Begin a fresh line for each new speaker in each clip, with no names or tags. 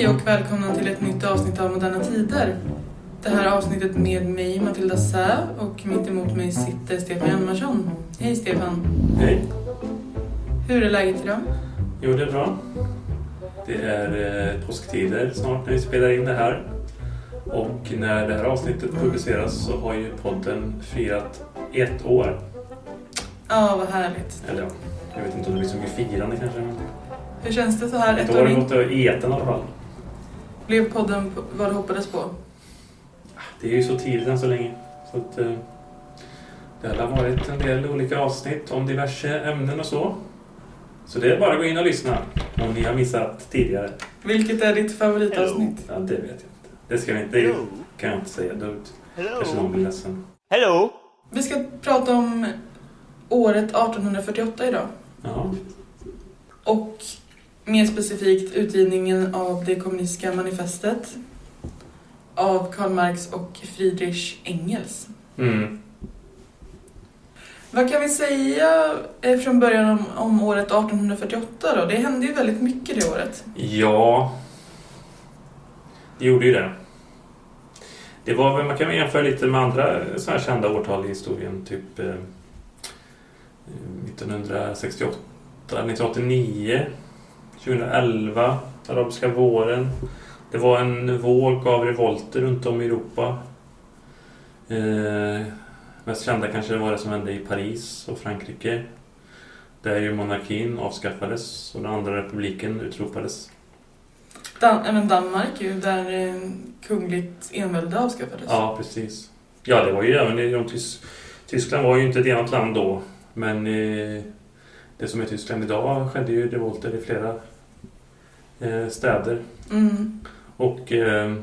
Hej och välkomna till ett nytt avsnitt av Moderna Tider. Det här avsnittet med mig, Matilda Sä, och mitt emot mig sitter Stefan Hjalmarsson. Hej Stefan!
Hej!
Hur är läget idag?
Jo, det är bra. Det är eh, påsktider snart när vi spelar in det här. Och när det här avsnittet publiceras så har ju podden firat ett år.
Ja, vad härligt.
Eller ja, jag vet inte om det blir så mycket firande kanske.
Hur känns det så här
ett
ett
år
år
har
in?
gått i eten i alla fall.
Blev podden vad du hoppades på?
Det är ju så tidigt än så länge. Så att, eh, det har varit en del olika avsnitt om diverse ämnen och så. Så det är bara att gå in och lyssna om ni har missat tidigare.
Vilket är ditt favoritavsnitt?
Ja, det vet jag inte. Det ska vi inte, det kan jag inte säga dumt. Kanske någon blir ledsen.
Hello.
Vi ska prata om året 1848 idag.
Ja.
Och mer specifikt utgivningen av det kommunistiska manifestet av Karl Marx och Friedrich Engels.
Mm.
Vad kan vi säga eh, från början om, om året 1848 då? Det hände ju väldigt mycket det året.
Ja, det gjorde ju det. Det var väl, man kan väl jämföra lite med andra så här kända årtal i historien. Typ eh, 1968, 1989, 2011, arabiska våren. Det var en våg av revolter runt om i Europa. Eh, mest kända kanske var det som hände i Paris och Frankrike. Där ju monarkin avskaffades och den andra republiken utropades.
Dan- även Danmark ju, där eh, kungligt envälde avskaffades.
Ja, precis. Ja, det var ju även i de Tys- Tyskland var ju inte ett enat land då. Men eh, det som är Tyskland idag skedde ju revolter i flera städer.
Mm.
Och eh,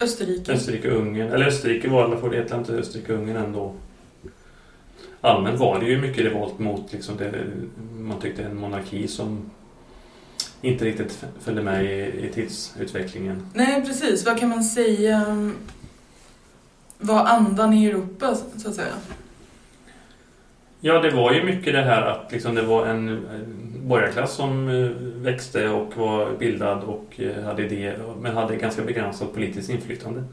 Österrike.
Österrike och Ungern, eller Österrike var i alla fall, det heter inte Österrike och Ungern ändå. Allmänt var det ju mycket revolt mot liksom det, man tyckte en monarki som inte riktigt följde med i, i tidsutvecklingen.
Nej, precis. Vad kan man säga var andan i Europa, så att säga?
Ja, det var ju mycket det här att liksom det var en borgarklass som eh, växte och var bildad och eh, hade idéer men hade ganska begränsat politiskt inflytande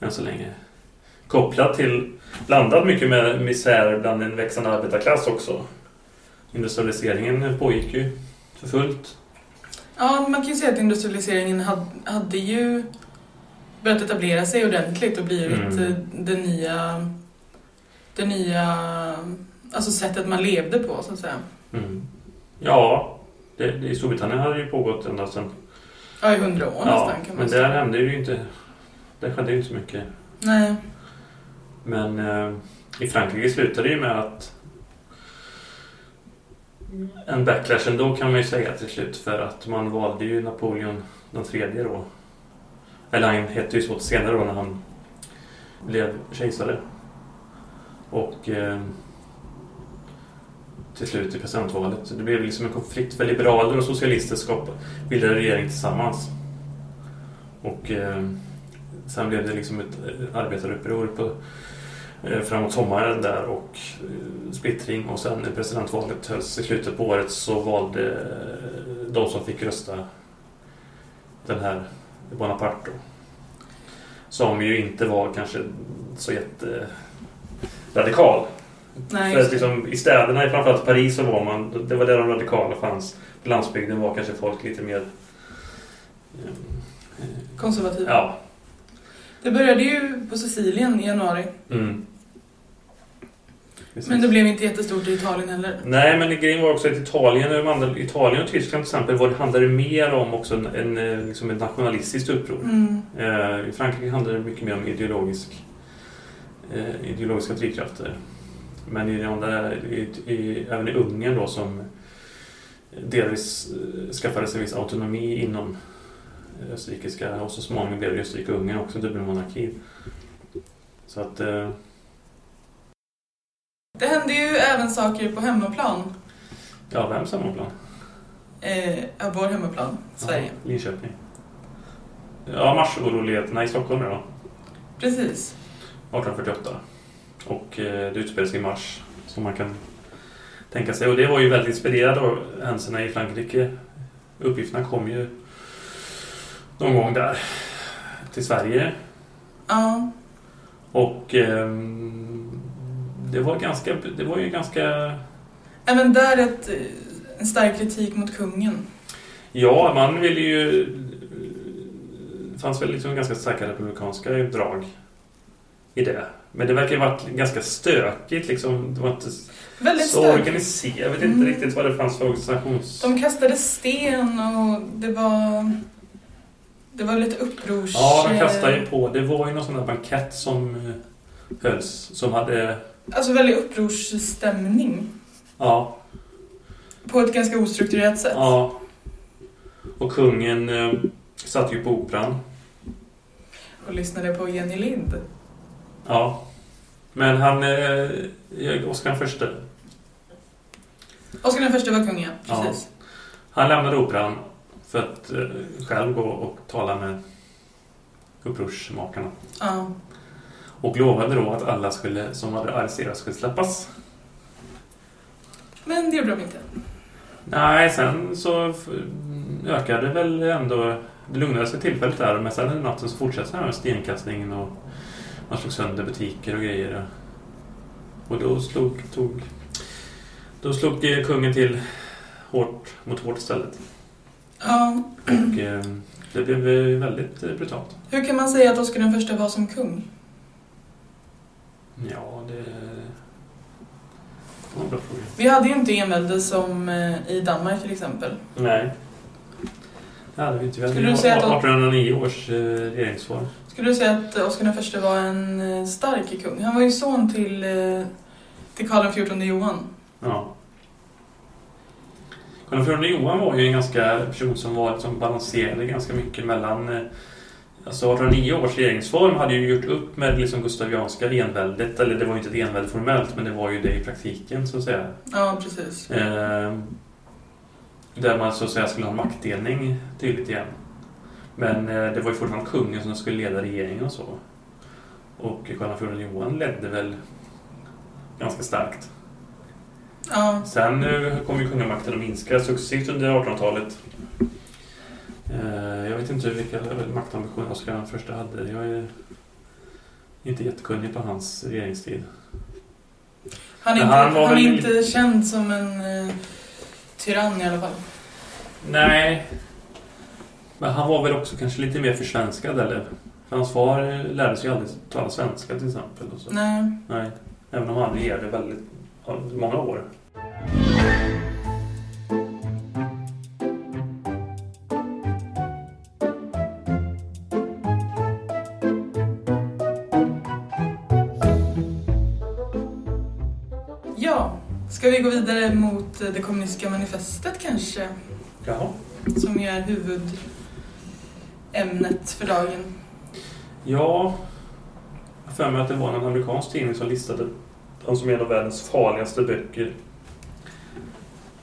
än så länge. Kopplat till, blandat mycket med misär bland en växande arbetarklass också. Industrialiseringen pågick ju för fullt.
Ja, man kan ju säga att industrialiseringen hade, hade ju börjat etablera sig ordentligt och blivit
Mm.
eh, det nya, det nya alltså sättet man levde på, så att säga.
Mm. Ja, det, det, i Storbritannien hade det ju pågått ända sedan.
Ja, i hundra år
Ja,
nästan kan man
men
säga.
där hände ju inte, där skedde ju inte så mycket.
Nej.
Men eh, i Frankrike slutade det ju med att en backlash ändå kan man ju säga till slut för att man valde ju Napoleon den tredje då. Eller han hette ju så senare då när han blev kejsare. Och eh, till slut i presidentvalet. Det blev liksom en konflikt för liberaler och socialister bildade regering tillsammans. Och eh, sen blev det liksom ett eh, arbetaruppror på eh, framåt sommaren där och eh, splittring och sen när presidentvalet hölls i slutet på året så valde eh, de som fick rösta den här Bonaparte då. Som ju inte var kanske så jätteradikal. Eh,
Nej,
För att liksom, I städerna, framförallt Paris, så var man, det var där de radikala fanns. På landsbygden var kanske folk lite mer... eh,
konservativa.
Ja.
Det började ju på Sicilien i januari.
Mm.
Men det blev inte jättestort i Italien heller.
Nej, men grejen var också att Italien, andra- Italien och Tyskland till exempel var, det handlade mer om också en, en, liksom ett nationalistiskt uppror.
Mm.
Eh, I Frankrike handlade det mycket mer om ideologisk, eh, ideologiska drivkrafter. Men i andra, i, i, även i Ungern då som delvis eh, skaffade sig viss autonomi inom österrikiska och så småningom blev det Österrike och Ungern också dubbelmonarki. Så att eh,
Det hände ju även saker på hemmaplan.
ja, vem hemmaplan?
Eh, vår hemmaplan, Sverige.
Ja, Linköping. Ja, marsoroligheterna i Stockholm då.
Precis.
1848. Och eh, det utspelade sig i mars, som man kan tänka sig. Och det var ju väldigt inspirerad av händelserna i Frankrike. Uppgifterna kom ju någon gång där till Sverige.
Ja.
Och ehm, det var ganska, det var ju ganska,
Även där ett, eh, en stark kritik mot kungen.
ja man ville ju, det fanns väl liksom ganska starka republikanska drag i det. Men det verkar ju varit ganska stökigt liksom. Det var inte
Väldigt
så
starkt.
organiserat. Jag vet inte
Mm.
riktigt vad det fanns för organisations...
De kastade sten och det var... Det var lite upprors...
Ja, de kastade ju på. Det var ju någon sån där bankett som eh, hölls. Som hade...
Alltså väldigt upprorsstämning.
Ja,
På ett ganska ostrukturerat sätt.
ja. Och kungen eh, satt ju på operan.
Och lyssnade på Jenny Lind.
Ja. Men han... Eh, Oscar den förste.
Oscar den första var kung, ja.
Ja.
Precis.
Han lämnade operan för att eh, själv gå och tala med upprorsmakarna.
Ja.
Och lovade då att alla skulle, som hade arresterats skulle släppas.
Men det gjorde de inte.
Nej, sen så ökade väl ändå... Det lugnade sig tillfälligt där, men sen under natten så fortsatte den här stenkastningen och man slog sönder butiker och grejer. Och då slog, tog, då slog eh, kungen till hårt mot hårt istället.
Ja.
Och eh, det blev eh, väldigt eh, brutalt.
Hur kan man säga att Oscar den första var som kung?
Ja, det... det var en bra fråga.
Vi hade ju inte envälde som i Danmark till exempel.
Nej. Det hade vi inte. Vi hade
Skulle
ju
du säga att-
1809 års regeringsform.
Skulle du säga att Oscar första var en eh, stark kung? Han var ju son till, eh, till Karl XIV Johan.
Ja. Karl XIV Johan var ju en ganska person som var som balanserade ganska mycket mellan eh, Alltså 1809 års regeringsform hade ju gjort upp med liksom Gustavianska enväldet, eller det var ju inte ett envälde formellt, men det var ju det i praktiken så att säga.
Ja, precis.
Eh, där man så att säga skulle ha en maktdelning tydligt igen. Men eh, det var ju fortfarande kungen som skulle leda regeringen och så. Och Karl XIV Johan ledde väl ganska starkt.
Ja,
Sen eh, kom ju kungamakten att minska successivt under 1800-talet. Eh, Jag vet inte vilka maktambitioner Oscar den första hade. Jag är inte jättekunnig på hans regeringstid.
han är, inte,
han
han är inte känd som en tyrann i alla fall.
Nej. Men han var väl också kanske lite mer försvenskad eller? För hans far lärde sig ju aldrig tala svenska till exempel. Och så.
Nej.
Nej. Även om han regerade väldigt många år.
Ja, ska vi gå vidare mot det kommunistiska manifestet kanske?
Jaha.
Som ju är huvudämnet för dagen.
Ja, jag har för mig att det var en amerikansk tidning som listade dem som en av världens farligaste böcker.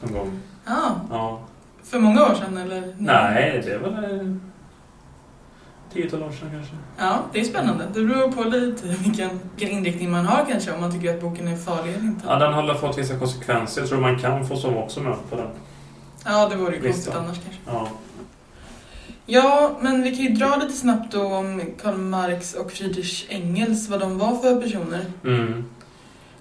Någon gång.
Ja,
Ja.
för många år sedan eller?
Nej, det var väl tiotal år sedan kanske.
Ja, det är spännande. Det beror på lite vilken, vilken inriktning man har kanske, om man tycker att boken är farlig eller inte.
Ja, den har fått vissa konsekvenser. Jag tror man kan få som också med på den.
Ja, det vore ju konstigt annars kanske.
Ja.
Ja, men vi kan ju dra lite snabbt då om Karl Marx och Friedrich Engels, vad de var för personer.
Mm.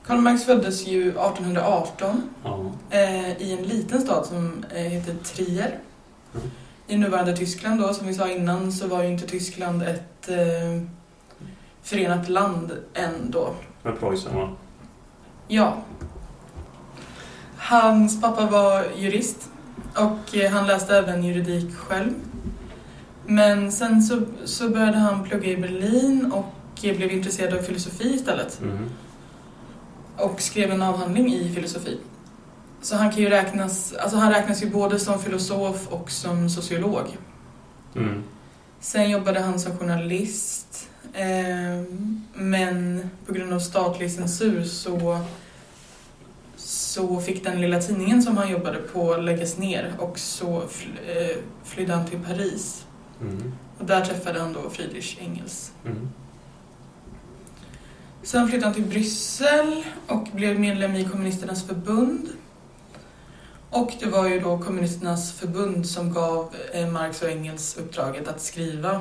Karl Marx föddes ju 1818
Ja.
eh, i en liten stad som eh, heter Trier.
Mm.
I nuvarande Tyskland då, som vi sa innan, så var ju inte Tyskland ett eh, förenat land än då.
Med Preussen va?
Ja. Hans pappa var jurist och eh, han läste även juridik själv. Men sen så, så började han plugga i Berlin och blev intresserad av filosofi istället.
Mm.
Och skrev en avhandling i filosofi. Så han kan ju räknas, alltså han räknas ju både som filosof och som sociolog.
Mm.
Sen jobbade han som journalist. Eh, men på grund av statlig censur så, så fick den lilla tidningen som han jobbade på läggas ner och så fly, eh, flydde han till Paris.
Mm.
Och där träffade han då Friedrich Engels.
Mm.
Sen flyttade han till Bryssel och blev medlem i Kommunisternas förbund. Och det var ju då kommunisternas förbund som gav eh, Marx och Engels uppdraget att skriva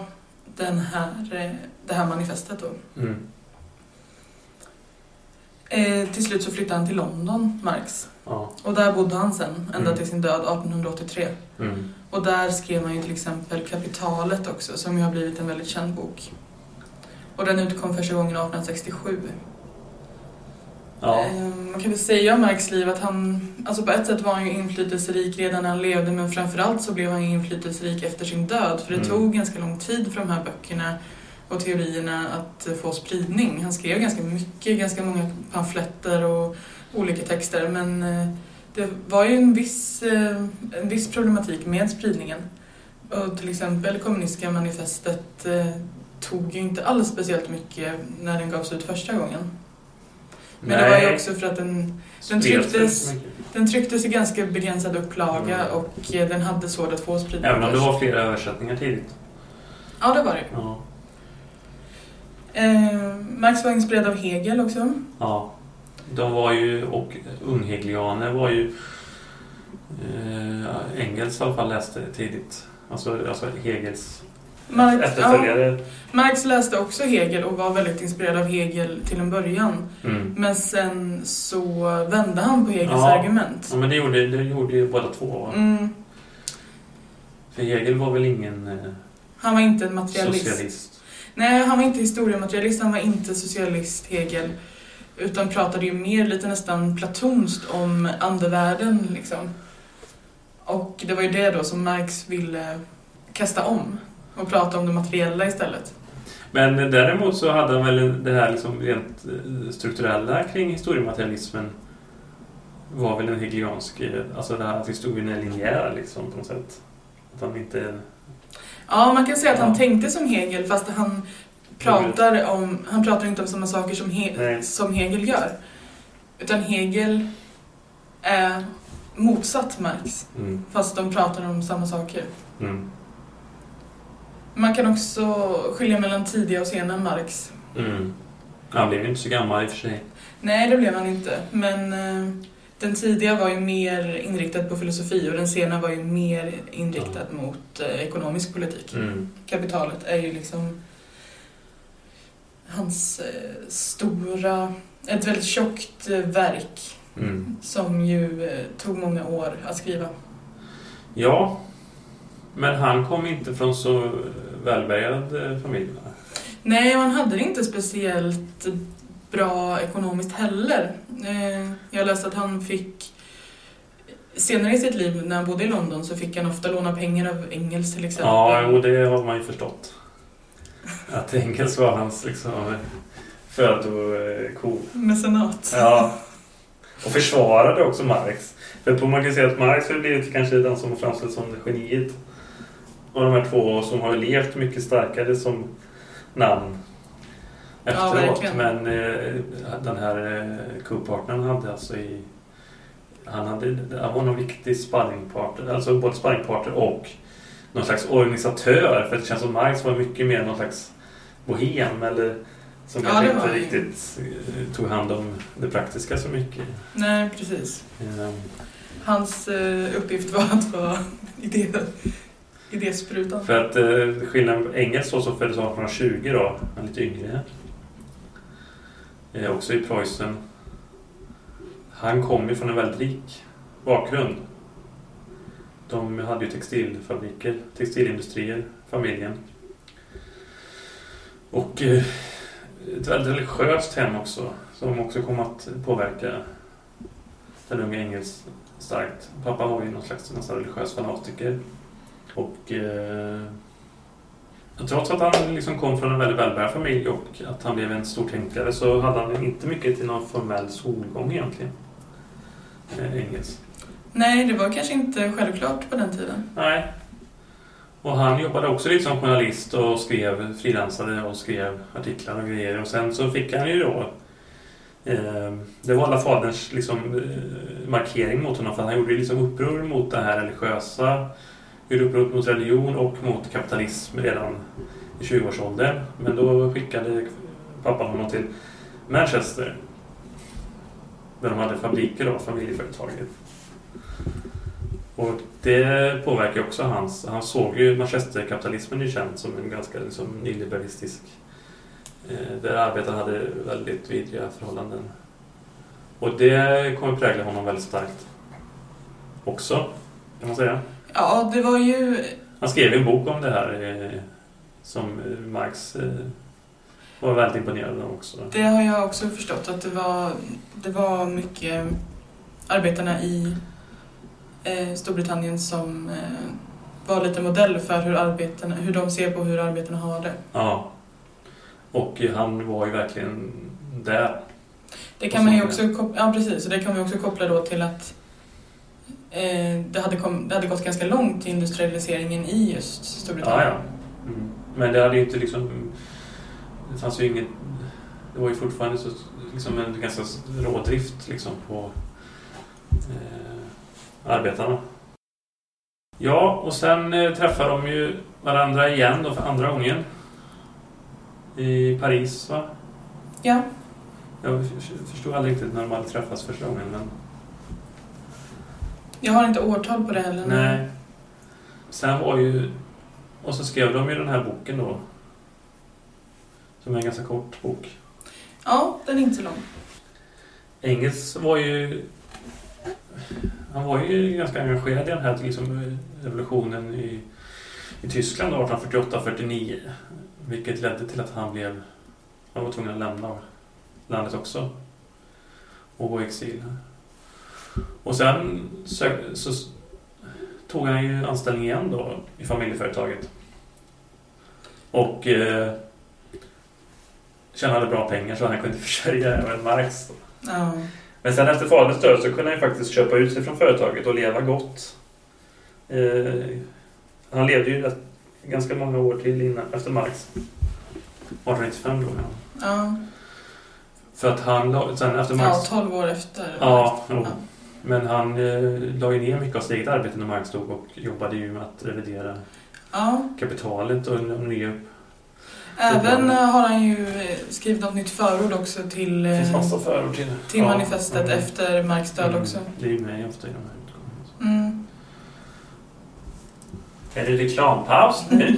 den här, eh, det här manifestet då.
Mm.
Eh, till slut så flyttade han till London, Marx.
Ja.
Och där bodde han sen, ända
Mm.
till sin död 1883.
Mm.
Och där skrev han ju till exempel Kapitalet också, som ju har blivit en väldigt känd bok. Och den utkom första gången 1867.
Ja.
Man kan väl säga om Marx liv att han, alltså på ett sätt var han ju inflytelserik redan när han levde men framförallt så blev han ju inflytelserik efter sin död för det
Mm.
tog ganska lång tid för de här böckerna och teorierna att eh, få spridning. Han skrev ganska mycket, ganska många pamfletter och olika texter men eh, det var ju en viss, eh, en viss problematik med spridningen. Och till exempel kommunistiska manifestet eh, tog ju inte alls speciellt mycket när den gavs ut första gången. Men det var ju också för att den, den trycktes- den trycktes i ganska begränsad upplaga
Mm.
och eh, den hade svårt att få spridning.
Även om det var flera översättningar tidigt.
Ja, det var det.
Ja.
Eh, Marx var inspirerad av Hegel också.
ja. De var ju, och unghegelianer var ju eh, Engels i alla fall läste tidigt. Alltså, alltså Hegels
Marx, ja,
efterföljare.
Marx läste också Hegel och var väldigt inspirerad av Hegel till en början.
Mm.
Men sen så vände han på Hegels
Ja.
argument.
Ja, men det gjorde, det gjorde ju båda två.
Mm,
För Hegel var väl ingen eh,
han var inte en materialist.
socialist?
Nej, han var inte historiematerialist, han var inte socialist, Hegel. Utan pratade ju mer lite nästan platonskt om andevärlden liksom. Och det var ju det då som Marx ville kasta om och prata om det materiella istället.
Men däremot så hade han väl det här liksom rent eh, strukturella kring historiematerialismen var väl en hegeliansk, eh, alltså det här att historien är linjär liksom på något sätt. Att han inte...
Ja, man kan säga att han
Ja.
tänkte som Hegel fast han pratar, om, han pratar inte om samma saker som, He, som Hegel gör. Utan Hegel är motsatt Marx,
Mm,
fast de pratar om samma saker.
mm,
Man kan också skilja mellan tidiga och sena Marx.
mm. Han blev inte så gammal i och för sig.
Nej, det blev han inte. Men eh, den tidiga var ju mer inriktad på filosofi och den sena var ju mer inriktad mot eh, ekonomisk politik.
Mm.
Kapitalet är ju liksom hans eh, stora, ett väldigt tjockt eh, verk
Mm.
som ju eh, tog många år att skriva.
Ja, men han kom inte från så välbärgad familj.
Nej, och han hade det inte speciellt bra ekonomiskt heller. Jag läste att han fick Senare i sitt liv, när han bodde i London, så fick han ofta låna pengar av Engels till exempel.
Ja, och det har man ju förstått. Att Engels var hans liksom födoko.
Mecenat.
Ja. Och försvarade också Marx. För på man kan säga att Marx har blivit kanske den som framställts som geniet. Och de här två som har levt mycket starkare som namn
Ja,
efteråt.
verkligen.
Men eh, den här eh, co-partnern hade alltså i... Han, hade, han var någon viktig sparringpartner, alltså både sparringpartner och någon slags organisatör. För det känns som Marx var mycket mer någon slags bohem eller som
Ja,
kanske inte riktigt eh, tog hand om det praktiska så mycket.
Nej, precis.
Ehm,
Hans eh, uppgift var att vara idé, idésprutan.
För att eh, skillnaden på Engels då, som föddes 1820 då, han är lite yngre. Eh, också i Preussen. Han kom ju från en väldigt rik bakgrund. De hade ju textilfabriker, textilindustrier, familjen. Och eh, ett väldigt religiöst hem också, som också kom att påverka den unga Engels starkt. Pappa var ju någon slags nästan religiös fanatiker. Och eh, trots att han liksom kom från en väldigt välbärgad familj och att han blev en stor tänkare så hade han inte mycket till någon formell skolgång egentligen. Eh, Engels.
Nej, det var kanske inte självklart på den tiden.
Nej. Och han jobbade också lite som journalist och skrev, frilansade och skrev artiklar och grejer. Och sen så fick han ju då eh, det var alla faderns liksom, eh, markering mot honom för han gjorde liksom uppror mot det här religiösa gjorde uppror mot religion och mot kapitalism redan i 20-årsåldern. Men då skickade pappan honom till Manchester där de hade fabriker då, familjeföretaget. Och det påverkar också hans... Han såg ju manchesterkapitalismen är känd som en ganska liksom, nyliberalistisk... Eh, där arbetarna hade väldigt vidriga förhållanden. Och det kommer prägla honom väldigt starkt. Också, kan man säga.
Ja, det var ju...
Han skrev en bok om det här eh, som Marx eh, var väldigt imponerad av också.
Det har jag också förstått att det var, det var mycket arbetarna i Storbritannien som eh, var lite modell för hur, arbetarna, hur de ser på hur arbetarna har det.
Ja. Och han var ju verkligen där.
Det kan man ju också, ja precis, och det kan man också koppla då till att eh, det, hade kom, det hade gått ganska långt till industrialiseringen i just Storbritannien.
Ja, ja. Mm. Men det hade ju inte liksom... Det fanns ju ingen... Det var ju fortfarande så, liksom en ganska rådrift liksom på eh, arbetarna. Ja, och sen eh, träffar de ju varandra igen då för andra gången. I Paris, va?
Ja.
Jag förstod aldrig riktigt när de hade träffats första gången, men...
Jag har inte årtal på det heller.
Nej. Sen var ju... Och så skrev de ju den här boken då. Som är en ganska kort bok.
Ja, den är inte så lång.
Engels var ju... Han var ju ganska engagerad i den här liksom, revolutionen i, i Tyskland 1848-49. Vilket ledde till att han blev... Han var tvungen att lämna landet också. Och gå i exil. Och sen så, så tog han ju anställning igen då i familjeföretaget. Och eh, tjänade bra pengar så han kunde försörja även Marx.
Ja.
Men sen efter faderns död så kunde han faktiskt köpa ut sig från företaget och leva gott. Eh, han levde ju ganska många år till innan, efter Marx. 1895 dog han.
Ja.
För att han, sen efter Marx...
Ja, 12 år efter.
Ja, ja. Men han eh, la ju ner mycket av sitt eget arbete när Marx dog och jobbade ju med att revidera
ja.
kapitalet och nya
Även har han ju skrivit något nytt förord också till,
det finns massa förord till,
till ja, manifestet mm. efter Marx död
mm.
också.
Det är ju med ofta i de här
utgåvorna. Mm.
Är det reklampaus nu?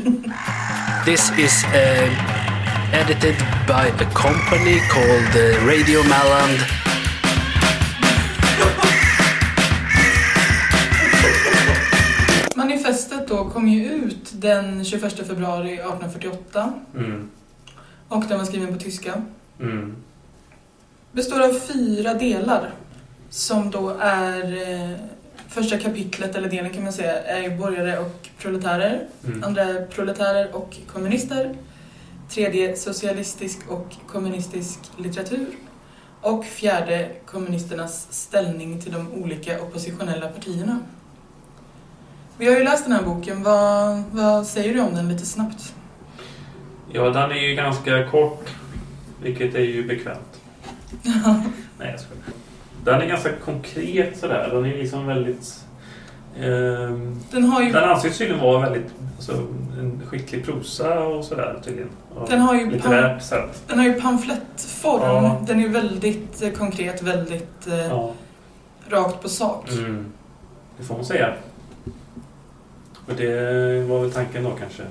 This is uh, edited by a company called uh, Radio Malland.
Då kom ju ut den 21 februari 1848.
Mm.
Och den var skriven på tyska.
Mm.
Består av fyra delar. Som då är eh, första kapitlet, eller delen kan man säga, är borgare och proletärer.
Mm.
Andra är proletärer och kommunister. Tredje socialistisk och kommunistisk litteratur. Och fjärde kommunisternas ställning till de olika oppositionella partierna. Vi har ju läst den här boken. Vad, vad säger du om den lite snabbt?
Ja, den är ju ganska kort, vilket är ju bekvämt. Nej, jag skojar. Den är ganska konkret sådär. Den är liksom väldigt... Eh,
den, har ju...
den anses tydligen vara väldigt alltså, en skicklig prosa och sådär tydligen.
Den har ju,
sätt.
Den har ju pamflettform. Ja. Den är väldigt eh, konkret, väldigt eh, ja. rakt på sak.
Mm. Det får man säga. Och det var väl tanken då kanske?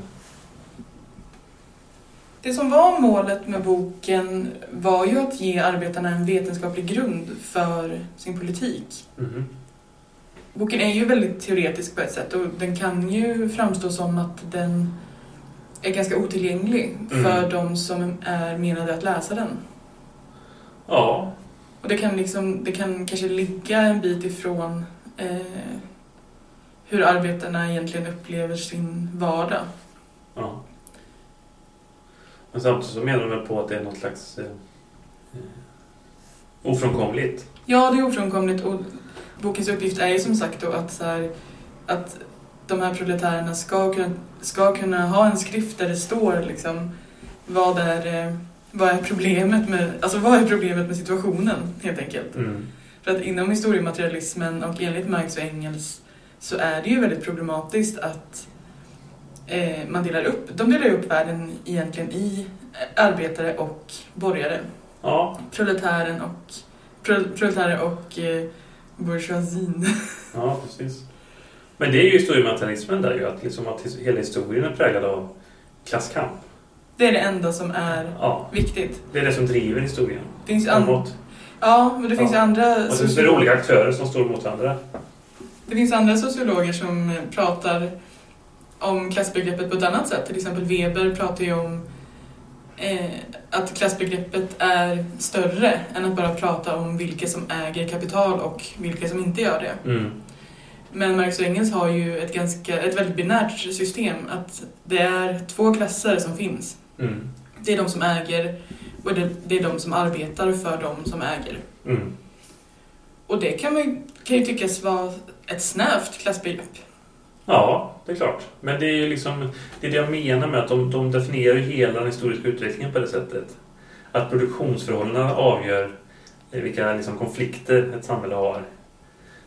Det som var målet med boken var ju att ge arbetarna en vetenskaplig grund för sin politik.
Mm.
Boken är ju väldigt teoretisk på ett sätt och den kan ju framstå som att den är ganska otillgänglig mm. för de som är menade att läsa den.
Ja.
Och det kan, liksom, det kan kanske ligga en bit ifrån eh, hur arbetarna egentligen upplever sin vardag.
Ja. Men samtidigt så menar väl på att det är något slags eh, eh, ofrånkomligt?
Ja, det är ofrånkomligt och bokens uppgift är ju som sagt då att, så här, att de här proletärerna ska kunna, ska kunna ha en skrift där det står liksom vad är, eh, vad är problemet med, alltså vad är problemet med situationen helt enkelt.
Mm.
För att inom historiematerialismen och enligt Marx och Engels så är det ju väldigt problematiskt att eh, man delar upp, de delar upp världen egentligen i arbetare och borgare.
Ja.
Proletären och, pro, proletärer och eh, bourgeoisien.
Ja, precis. Men det är ju historiematerialismen där ju, att, liksom att hela historien är präglad av klasskamp.
Det är det enda som är
Ja,
viktigt.
det är det som driver historien
finns an- ja, men det finns ju
Ja.
andra
Och så är det olika aktörer som står mot varandra.
Det finns andra sociologer som pratar om klassbegreppet på ett annat sätt. Till exempel Weber pratar ju om eh, att klassbegreppet är större än att bara prata om vilka som äger kapital och vilka som inte gör det.
Mm.
Men Marx och Engels har ju ett, ganska, ett väldigt binärt system. Att det är två klasser som finns.
Mm.
Det är de som äger och det, det är de som arbetar för de som äger.
Mm.
Och det kan, man, kan ju tyckas vara ett snävt klassbegrepp.
Ja, det är klart. Men det är ju liksom det, är det jag menar med att de, de definierar hela den historiska utvecklingen på det sättet. Att produktionsförhållandena avgör eh, vilka liksom, konflikter ett samhälle har.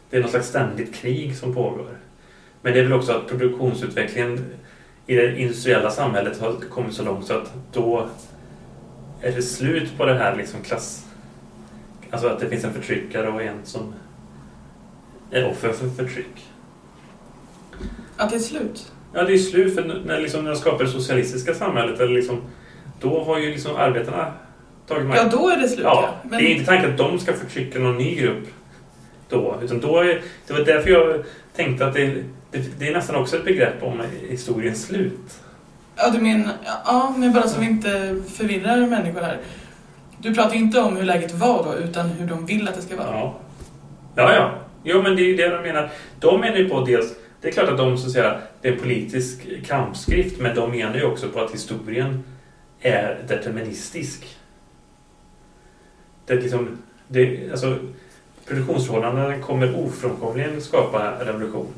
Det är något slags ständigt krig som pågår. Men det är väl också att produktionsutvecklingen i det industriella samhället har kommit så långt så att då är det slut på det här liksom klass... Alltså att det finns en förtryckare och en som är offer för förtryck.
Att det är slut.
Ja, det är slut för när, liksom, när de skapar det socialistiska samhället. Eller liksom, då har ju liksom arbetarna tagit
Ja,
makt.
då är det slut.
Ja,
Men,
det är inte tanken att de ska förtrycka någon ny grupp då. Utan då är, det var därför jag tänkte att det, det, det är nästan också ett begrepp om historiens slut.
ja, du menar, ja, men bara så vi inte förvirrar människor här. Du pratar ju inte om hur läget var då, utan hur de vill att det ska vara.
Ja, ja. ja. Jo, men det är ju det de menar. De menar ju på dels, det är klart att de så att säga, det är en politisk kampskrift, men de menar ju också på att historien är deterministisk. Det är liksom, det, alltså, produktionsförhållandena kommer ofrånkomligen skapa revolution.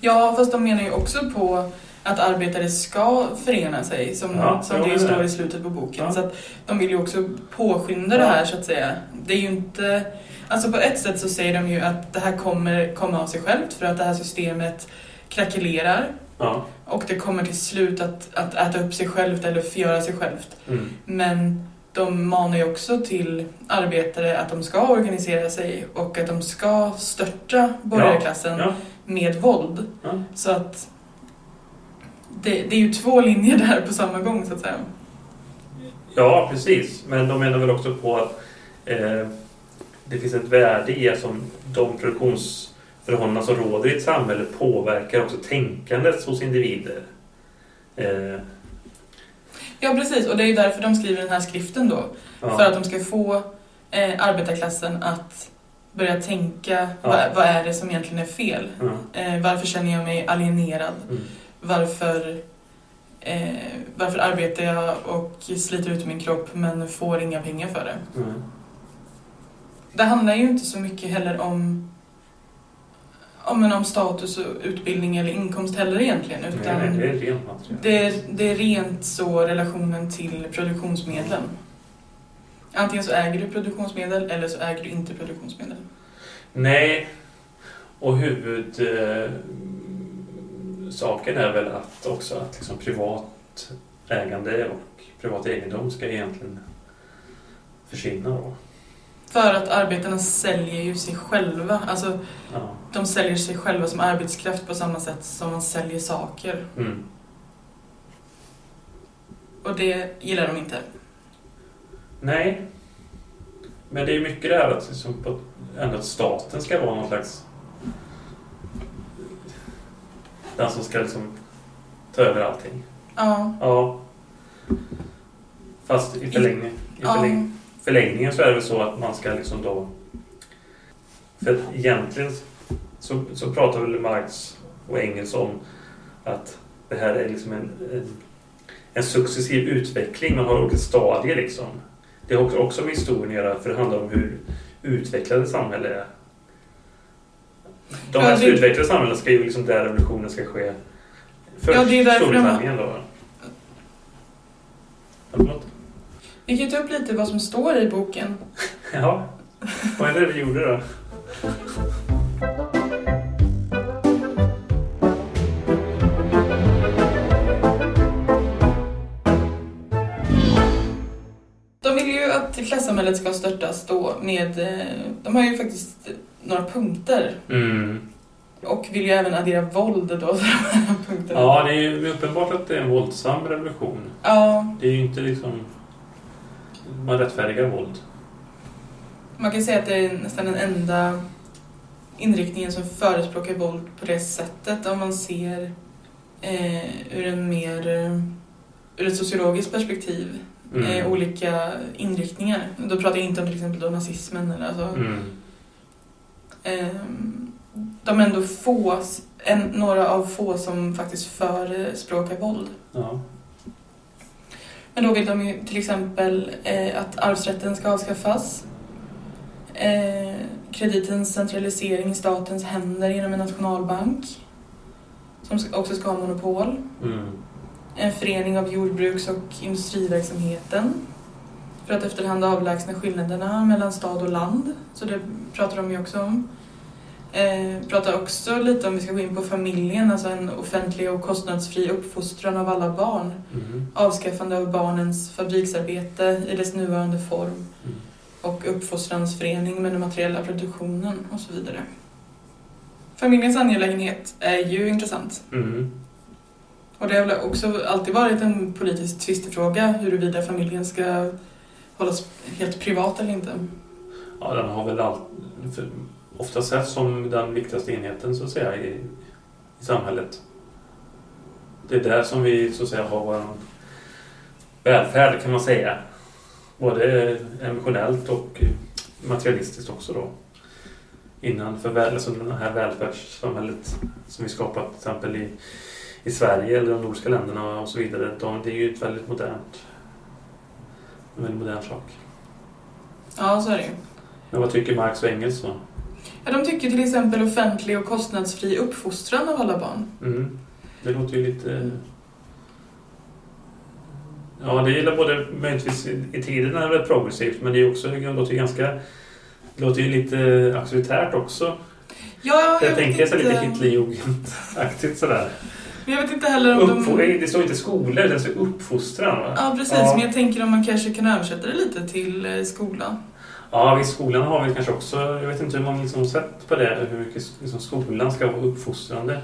Ja, fast de menar ju också på att arbetare ska förena sig, som,
Ja,
som det ju står
det.
i slutet på boken.
Ja.
Så att de vill ju också påskynda det
Ja.
här, så att säga. Det är ju inte... Alltså på ett sätt så säger de ju att det här kommer komma av sig självt, för att det här systemet krackelerar.
Ja.
Och det kommer till slut att, att äta upp sig självt eller förgöra sig självt.
Mm.
Men de manar ju också till arbetare att de ska organisera sig och att de ska störta borgarklassen med våld. Så att det, det är ju två linjer där på samma gång så att säga.
Ja, precis. Men de menar väl också på att eh, det finns ett värde i att de produktionsförhållanden som råder i ett samhälle påverkar också tänkandet hos individer. Eh,
Ja precis, och det är ju därför de skriver den här skriften då.
ja.
För att de ska få eh, arbetarklassen att börja tänka
Ja.
vad, vad är det som egentligen är fel?
Mm.
Eh, varför känner jag mig alienerad?
Mm.
Varför, eh, varför arbetar jag och sliter ut min kropp men får inga pengar för det?
Mm.
Det handlar ju inte så mycket heller om, om, men om status och utbildning eller inkomst heller egentligen. Utan
nej, det är rent material.
det, är, det är rent så relationen till produktionsmedlen. Antingen så äger du produktionsmedel eller så äger du inte produktionsmedel.
Nej, och huvudsaken eh, saken är väl att också att liksom privat ägande och privat egendom ska egentligen försvinna då.
För att arbetarna säljer ju sig själva. Alltså,
Ja.
de säljer sig själva som arbetskraft på samma sätt som man säljer saker.
Mm.
Och det gillar de inte.
Nej. Men det är mycket det här att, liksom, på, ändå att staten ska vara någon slags... Den som ska liksom ta över allting.
Ja.
Ja. Fast i, förlängning, i
ja.
förläng, förlängningen så är det väl så att man ska liksom då... För egentligen så, så pratar väl Marx och Engels om att det här är liksom en, en, en successiv utveckling. Man har olika stadier liksom. Det har också, också med historien att göra för det handlar om hur utvecklade samhället är. De
Ja,
mest
det-
utvecklade samhällen ska ju liksom där revolutionen ska ske. Först
Ja, det är därför de-
Storbritannien då. Ja, förlåt.
Vi kan ju ta upp lite vad som står i boken.
Ja, vad är det vi gjorde då?
De vill ju att klassamhället ska störtas då med... eh, De har ju faktiskt några punkter.
Mm.
Och vill ju även addera våld då till de här punkterna.
Ja, det är ju uppenbart att det är en våldsam revolution.
Ja,
Det är ju inte liksom... Man rättfärdigar våld.
man kan säga att det är nästan den enda inriktningen som förespråkar våld på det sättet om man ser eh, ur en mer eh, ur ett sociologiskt perspektiv
Mm.
eh, olika inriktningar. Då pratar jag inte om till exempel då nazismen eller alltså,
Mm.
Ehm, de är ändå få, en, några av få som faktiskt förespråkar våld.
Ja.
Men då vill de ju till exempel eh, att arvsrätten ska avskaffas. Eh, kreditens centralisering i statens händer genom en nationalbank. Som också ska ha monopol.
Mm.
En förening av jordbruks och industriverksamheten. För att efterhand avlägsna skillnaderna mellan stad och land. Så det pratar de ju också om. Eh, pratar också lite om, vi ska gå in på familjen, alltså en offentlig och kostnadsfri uppfostran av alla barn.
Mm.
Avskaffande av barnens fabriksarbete i dess nuvarande form.
Mm.
Och uppfostransförening med den materiella produktionen och så vidare. Familjens angelägenhet är ju intressant.
Mm.
Och det har väl också alltid varit en politisk tvistefråga huruvida familjen ska hållas helt privat eller inte.
Ja, den har väl allt, ofta sett som den viktigaste enheten så att säga i, i samhället. Det är där som vi så att säga har vår välfärd kan man säga. Både emotionellt och materialistiskt också då. Innanför väl, alltså det här välfärdssamhället som vi skapat till exempel i, i Sverige eller de nordiska länderna och så vidare. De, det är ju ett väldigt modernt en väldigt modern sak.
Ja, så är det ju.
Men vad tycker Marx och Engels då?
Ja, de tycker till exempel offentlig och kostnadsfri uppfostran av alla barn.
Mm. Det låter ju lite... Ja, det gillar både möjligtvis i tiden är det väl progressivt men det är också, det låter ju ganska... Det låter ju lite auktoritärt också.
Ja, jag,
Jag, tänker
vet
så
inte.
lite Hitlerjugend-aktigt sådär.
Men jag vet inte heller om
Uppfo-
de...
Det står inte skolor, det står uppfostran va?
Ja, precis.
Ja.
Men jag tänker om man kanske kan översätta det lite till eh, skola.
Ja, visst skolan har vi kanske också... Jag vet inte hur man liksom sett på det, hur mycket liksom skolan ska vara uppfostrande.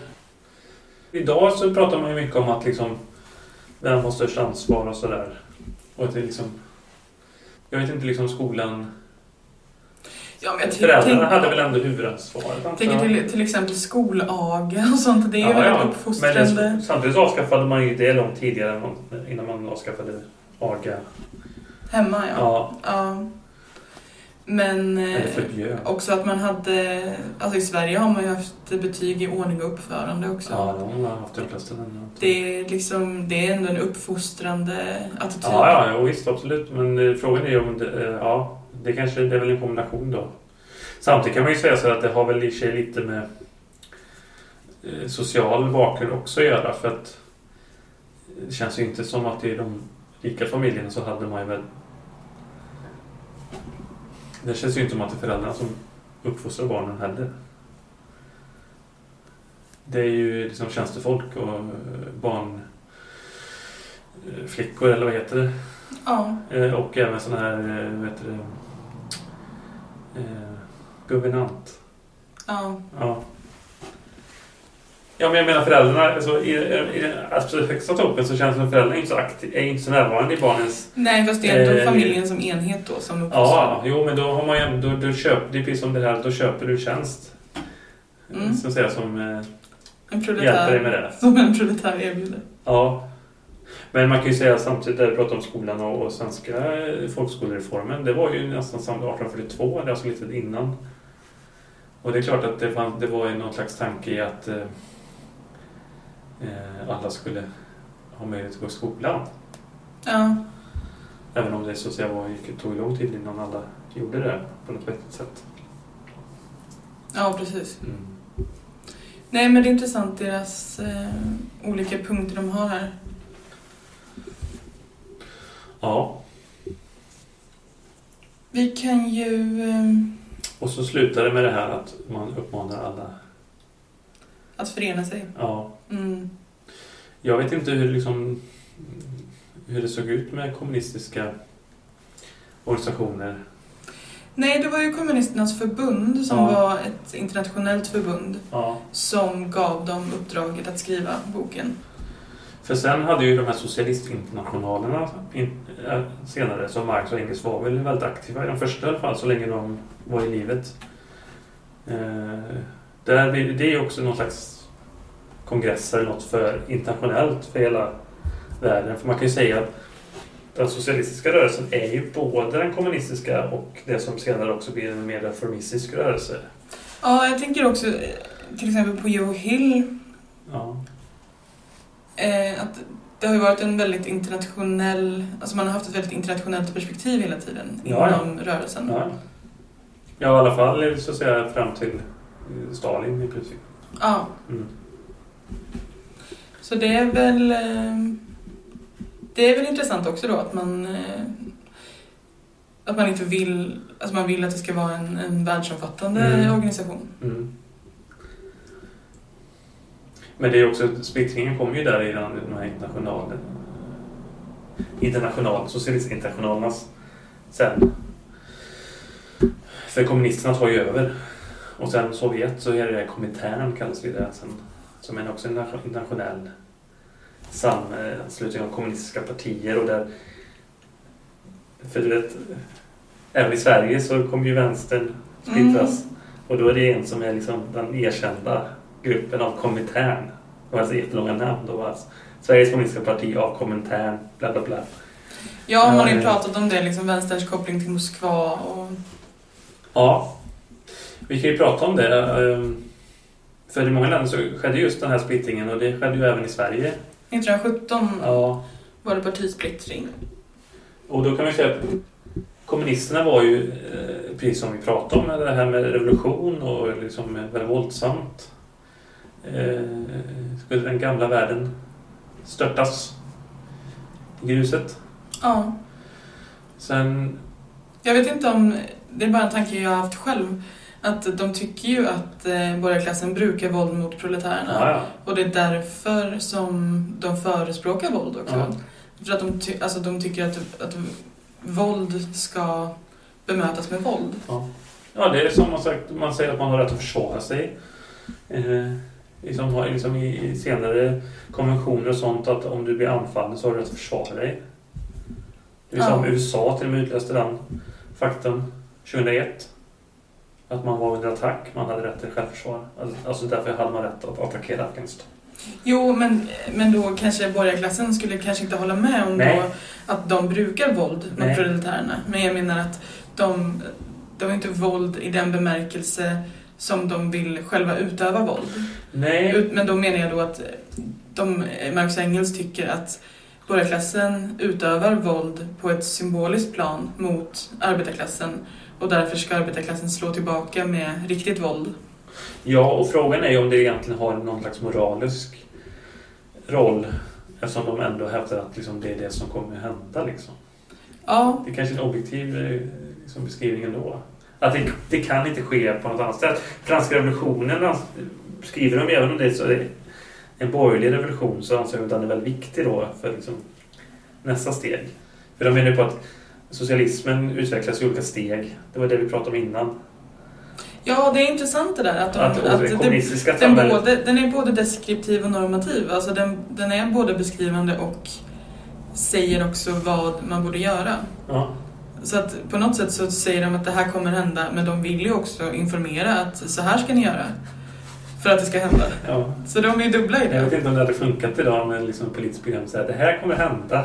Idag så pratar man ju mycket om att liksom vem har störst ansvar och sådär. Och att det liksom... Jag vet inte liksom skolan...
Ja, men jag ty-
Föräldrarna
tänk-
hade väl ändå huvudansvaret antar
tänker
jag.
till, till exempel skolaga och sånt. Det är
Ja,
väldigt
ja. Men
uppfostrande.
det, samtidigt avskaffade man ju det långt tidigare man- innan man avskaffade aga.
Hemma, ja.
Ja,
ja. Men eh, också att man hade... Alltså i Sverige har man ju haft betyg i ordning och uppförande också.
Ja, det har man haft de länderna.
Det är liksom, det är ändå en uppfostrande attityd.
Ja, ja, ja visst absolut. Men eh, frågan är ju om det, eh, ja, det kanske det är väl en kombination då. Samtidigt kan man ju säga så att det har väl i sig lite med eh, social bakgrund också att göra för att det känns ju inte som att i de rika familjerna så hade man ju väl det känns ju inte som att det är föräldrarna som uppfostrar barnen heller. Det är ju liksom tjänstefolk och eh, barn eh, flickor eller vad heter det?
Ja.
Eh, Och även sån här, eh, vad heter det, eh, guvernant.
ja.
Ja. Ja, men jag menar föräldrarna, alltså, i, i den absolut högsta toppen så känns det som föräldrarna är inte så, aktiv, är inte så närvarande i barnens...
Nej, fast det är ändå
Eh,
familjen som enhet då som uppfostrar.
Ja, jo men då har man ju, då, då köper, det är precis som det här, då köper du tjänst.
Mm.
Att säga, som eh,
En
hjälper dig med det.
Som en proletär erbjuder.
Ja. Men man kan ju säga samtidigt, där vi pratar om skolan och, och svenska folkskolereformen, det var ju nästan samma 1842, det är alltså lite innan. Och det är klart att det, fann, det var ju någon slags tanke i att eh, eh, alla skulle ha möjlighet att gå i skolan.
Ja.
Även om det så att säga var, gick, tog lång tid innan alla gjorde det på något vettigt sätt.
ja, precis.
Mm.
Nej, men det är intressant deras eh, olika punkter de har här.
Ja,
Vi kan ju... Eh,
och så slutar det med det här att man uppmanar alla.
att förena sig.
Ja,
Mm.
Jag vet inte hur, liksom, hur det såg ut med kommunistiska organisationer.
Nej, det var ju kommunisternas förbund som
Ja.
var ett internationellt förbund
Ja.
som gav dem uppdraget att skriva boken.
För sen hade ju de här socialistinternationalerna in, äh, senare, som Marx och Engels var väl väldigt aktiva i de första i alla fall, så länge de var i livet. Eh, där, det är ju också någon slags kongress eller något för internationellt för hela världen. För man kan ju säga att den socialistiska rörelsen är ju både den kommunistiska och det som senare också blir en mer reformistisk rörelse.
Ja, jag tänker också eh, till exempel på Joe Hill.
Ja.
Eh, att det har ju varit en väldigt internationell, alltså man har haft ett väldigt internationellt perspektiv hela tiden
Ja, ja.
inom rörelsen.
Ja. ja, i alla fall så att säga fram till eh, Stalin i princip.
Ja,
Mm.
så det är väl eh, det är väl intressant också då att man eh, att man inte vill, alltså man vill att det ska vara en, en världsomfattande
Mm.
organisation.
Mm. Men det är också, splittringen kommer ju där i den, de här internationalen. International, socialistinternationalernas sen. För kommunisterna tar ju över. Och sen Sovjet så är det Komintern kallas det där sen. Som är också en internationell sammanslutning av kommunistiska partier och där för du vet även i Sverige så kommer ju vänstern splittras. Och då är det en som är liksom den erkända gruppen av Komintern. Det var alltså jättelånga namn då. Alltså. Sveriges kommunistiska parti av Komintern, bla bla bla.
Ja, man har ju
ja.
pratat om det, liksom vänsterns koppling till Moskva och
Ja, vi kan ju prata om det. ehm, För i många länder så skedde just den här splittringen och det skedde ju även i Sverige.
1917
Ja,
var det partisplittring.
och då kan man säga att kommunisterna var ju, eh, precis som vi pratade om, det här med revolution och liksom väldigt våldsamt. Eh, Skulle den gamla världen störtas i gruset?
Ja.
Sen,
Jag vet inte om, det är bara en tanke jag har haft själv, att de tycker ju att eh, borgarklassen brukar våld mot proletärerna.
ja, ja.
Och det är därför som de förespråkar våld också.
Ja.
För att de, ty- alltså, de tycker att, att våld ska bemötas med våld.
Ja, det är som man, sagt, man säger att man har rätt att försvara sig. Eh, liksom, har- liksom i, senare konventioner och sånt att om du blir anfallen så har du rätt att försvara dig. Det är som
Ja.
USA till och med utlöste den faktum 2001. Att man var under attack, man hade rätt till självförsvar. Alltså, alltså därför hade man rätt att attackera Afghanistan.
Jo, men, men då kanske borgarklassen skulle kanske inte hålla med om
Nej.
då att de brukar våld mot proletärerna. Men jag menar att de, de är inte våld i den bemärkelse som de vill själva utöva våld.
Nej,
Men då menar jag då att de, och Engels tycker att borgarklassen utövar våld på ett symboliskt plan mot arbetarklassen och därför ska arbetarklassen slå tillbaka med riktigt våld.
Ja, och frågan är ju om det egentligen har någon slags moralisk roll. Eftersom de ändå hävdar att liksom, det är det som kommer att hända. Liksom.
Ja,
Det är kanske är en objektiv eh, liksom, beskrivning ändå. Att det, det kan inte ske på något annat sätt. Franska revolutionen skriver de även om det så är det en borgerlig revolution så anser de att den är väldigt viktig då för liksom, nästa steg. För de menar ju på att socialismen utvecklas i olika steg. Det var det vi pratade om innan.
ja det är intressant det där att, de,
Att,
att
kommunistiska
den,
samhället...
både, den är både deskriptiv och normativ. Alltså den, den är både beskrivande och säger också vad man borde göra.
Ja.
Så att på något sätt så säger de att det här kommer hända men de vill ju också informera att så här ska ni göra. För att det ska hända.
Ja.
Så de är ju dubbla i
Jag vet
det.
inte om det hade funkat idag med liksom politiskt program. Så här, det här kommer hända.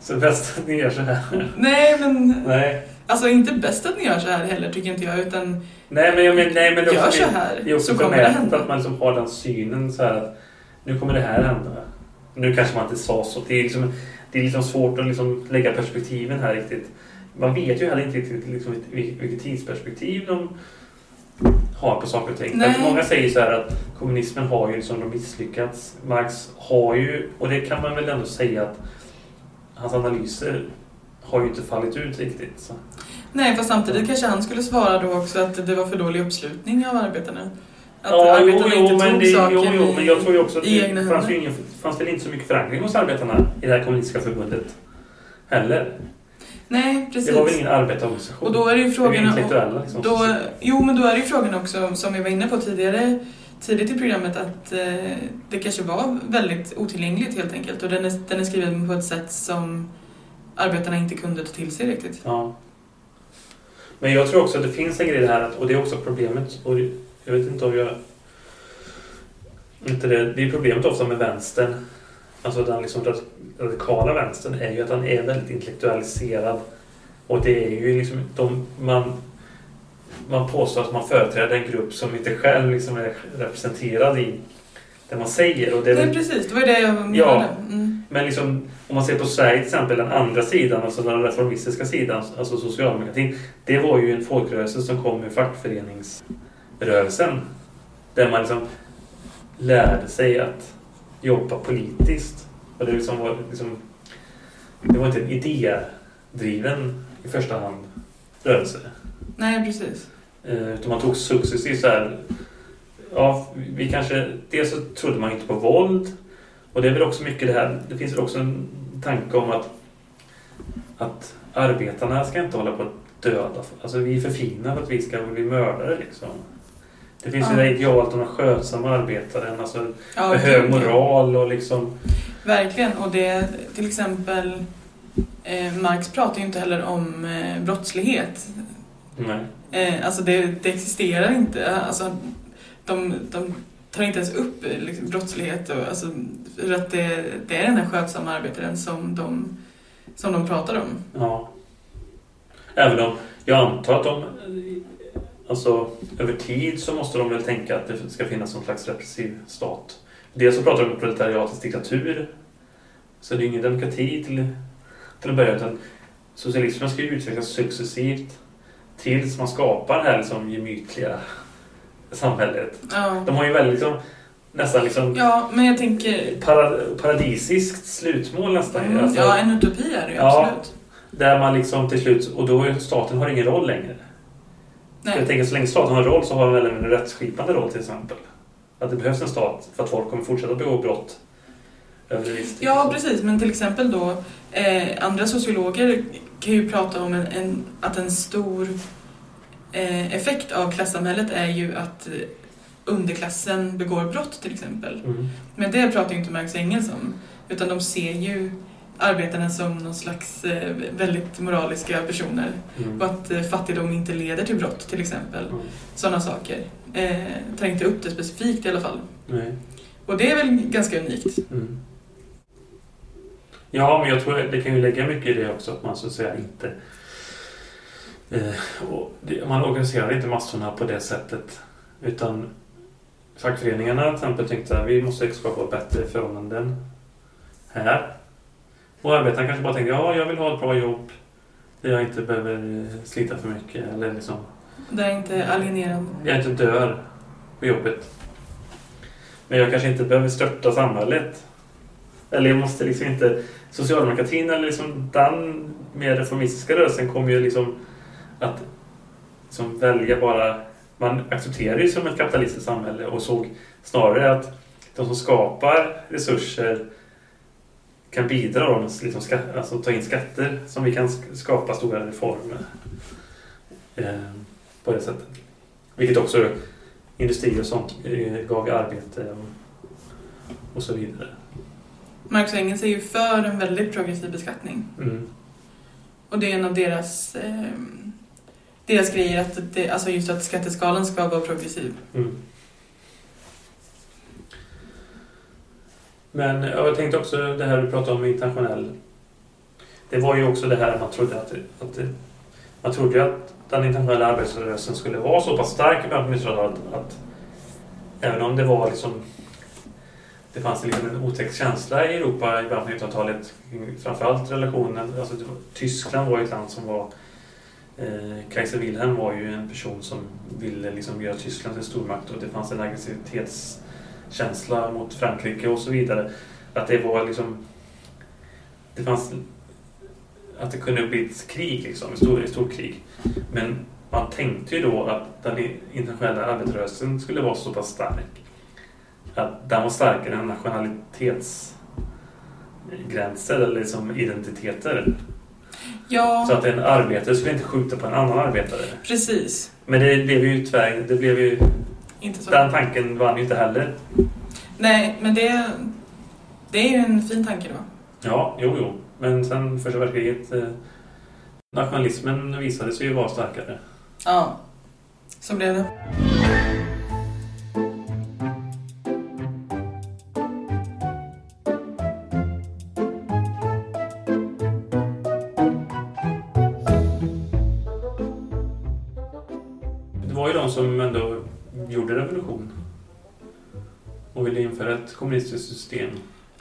Så bäst att ni gör så här.
Nej men
Nej.
alltså inte bäst att ni gör så här heller tycker inte jag utan
Nej, men jag men, nej, men det
gör så här
det är också
så kommer det hända.
att man liksom har den synen så här att nu kommer det här hända. Nu kanske man inte sa så. Det är liksom, det är liksom svårt att liksom lägga perspektiven här riktigt. Man vet ju heller inte riktigt liksom vil- vilket tidsperspektiv de har på saker och ting.
Nej.
För många säger så här att kommunismen har ju liksom misslyckats. Marx har ju, och det kan man väl ändå säga att hans analyser har ju inte fallit ut riktigt. Så.
Nej fast samtidigt kanske han skulle svara då också att det var för dålig uppslutning av arbetarna. Att
Ja, jo,
arbetarna
jo,
inte
men
tog
det,
saken
jo, jo, men jag tror ju också att det fanns, ju ingen, fanns väl inte så mycket förankring hos arbetarna i det här kommunistiska förbundet heller.
Nej, precis.
Det var väl ingen arbetarorganisation?
Och då är det ju
det
frågan...
intellektuella liksom.
Då, jo, men då är det ju frågan också, som vi var inne på tidigare, tidigt i programmet, att eh, det kanske var väldigt otillgängligt helt enkelt. Och den är, den är skriven på ett sätt som arbetarna inte kunde ta till sig riktigt.
Ja. Men jag tror också att det finns en grej här, och det är också problemet, och jag vet inte om jag... Inte det, det är problemet ofta med vänstern, alltså den liksom radikala vänstern, är ju att den är väldigt intellektualiserad. Och det är ju liksom, de, man, man påstår att man företräder en grupp som inte själv liksom är representerad i det man säger. Och det är
Nej, precis. Det var det jag menade.
Ja.
Mm.
men liksom, om man ser på Sverige till exempel, den andra sidan, alltså den reformistiska sidan, alltså socialdemokratin. Det var ju en folkrörelse som kom ur fackföreningsrörelsen. Där man liksom lärde sig att jobba politiskt. Och det liksom var, liksom, det var inte en idédriven i första hand rörelse.
Nej, precis.
Eh, utan man tog successivt så här. Ja, vi kanske... Dels så trodde man inte på våld. Och det är väl också mycket det här. Det finns väl också en tanke om att att arbetarna ska inte hålla på att döda. Alltså vi är för fina för att vi ska bli mördare liksom. Det finns ju
Ja.
det här idealet om den skötsamma arbetaren. Alltså
Ja,
med hög moral och liksom...
Verkligen. Och det till exempel eh, Marx pratar ju inte heller om eh, brottslighet.
Nej.
Eh, alltså det, det existerar inte. Alltså, de, de tar inte ens upp eh, liksom, brottslighet. Och, alltså, för att det, det är den här skötsamma arbetaren som de, som de pratar om.
Ja. Även om jag antar att de... Alltså över tid så måste de väl tänka att det ska finnas någon slags repressiv stat. Dels så pratar de om proletariatets diktatur. Så det är ingen demokrati till, till att börja utan socialismen ska ju utvecklas successivt tills man skapar det här liksom gemytliga samhället.
Ja.
De har ju väldigt liksom, nästan liksom
ja, men jag tänker...
para, paradisiskt slutmål nästan.
Mm,
Alltså-
ja, en utopi är det ju
Ja.
absolut.
Där man liksom till slut, och då är staten har ingen roll längre. Jag
Nej.
tänker så länge staten har en roll så har den väl en rättsskipande roll till exempel. Att det behövs en stat för att folk kommer fortsätta begå brott.
Ja, precis. Men till exempel då, eh, andra sociologer kan ju prata om en, en, att en stor eh, effekt av klassamhället är ju att eh, underklassen begår brott till exempel.
Mm.
Men det pratar ju inte Marx och Engels om. Utan de ser ju arbetarna som någon slags eh, väldigt moraliska personer.
Mm.
Och att eh, fattigdom inte leder till brott till exempel.
Mm.
Sådana saker. Eh, tar inte upp det specifikt i alla fall.
Nej.
Och det är väl ganska unikt.
Mm. Ja, men jag tror det kan ju lägga mycket i det också att man så att säga inte... Eh, och det, man organiserar inte massorna på det sättet. Utan fackföreningarna till exempel tänkte att vi måste skapa bättre förhållanden här. Och arbetarna kanske bara tänkte ja, jag vill ha ett bra jobb där jag inte behöver eh, slita för mycket eller liksom
Det är inte alienerande.
jag inte dör på jobbet. Men jag kanske inte behöver störta samhället. Eller jag måste liksom inte... Socialdemokratin eller liksom den mer reformistiska rörelsen kommer ju liksom att liksom välja bara... Man accepterar ju som ett kapitalistiskt samhälle och såg snarare att de som skapar resurser kan bidra då, liksom skatt, alltså ta in skatter som vi kan sk- skapa stora reformer eh, på det sättet. Vilket också industri och sånt eh, gav arbete och, och så vidare.
Marx och Engels är ju för en väldigt progressiv beskattning.
Mm.
Och det är en av deras, eh, deras grejer, att det, alltså just att skatteskalan ska vara progressiv.
Mm. Men ja, jag tänkte också det här du pratade om internationell. Det var ju också det här man trodde att, att det, man trodde att den internationella arbetarrörelsen skulle vara så pass stark i början på 1900-talet att även om det var liksom det fanns liksom en otäck känsla i Europa i början på 1900-talet. Framförallt relationen, alltså var, Tyskland var ju ett land som var eh, Kaiser Wilhelm var ju en person som ville liksom göra Tyskland till en stormakt och det fanns en aggressivitetskänsla mot Frankrike och så vidare. Att det var liksom det fanns att det kunde bli ett krig liksom, ett stort, ett stort krig. Men man tänkte ju då att den internationella arbetarrörelsen skulle vara så pass stark att den var starkare än nationalitetsgränser eller liksom identiteter.
Ja,
Så att en arbetare skulle inte skjuta på en annan arbetare.
precis.
Men det blev ju tyvärr, det blev ju,
Inte så.
den tanken vann ju inte heller.
Nej, men det, det är ju en fin tanke då.
Ja, jo, jo. Men sen första världskriget, eh, nationalismen visade sig ju vara starkare.
Ja, så blev det.
Det var ju de som ändå gjorde revolution. Och ville införa ett kommunistiskt system.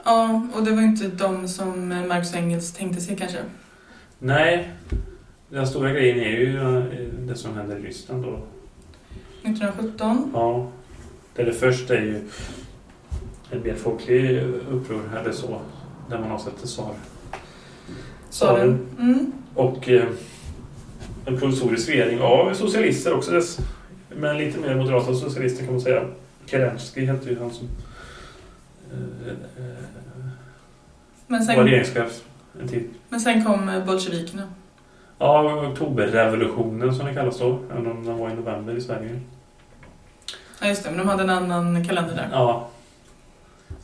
Ja, och det var inte de som och Engels tänkte sig kanske.
Nej, den stora grejen är ju eh, det som händer i Ryssland då.
1917.
Ja, det, det första är ju en mer folklig uppror eller så. Där man avsätter tsar.
Sa den. Mm.
Och eh, en provisorisk regering av socialister också. Dess, men lite mer moderata socialister kan man säga. Kerensky hette ju han som eh, eh,
Men,
var
sen,
regeringschef en tid.
men sen kom eh, bolsjevikerna.
Ja, oktoberrevolutionen som det kallas då. Även om den var i november i Sverige.
Ja, just det. Men de hade en annan kalender där.
Ja.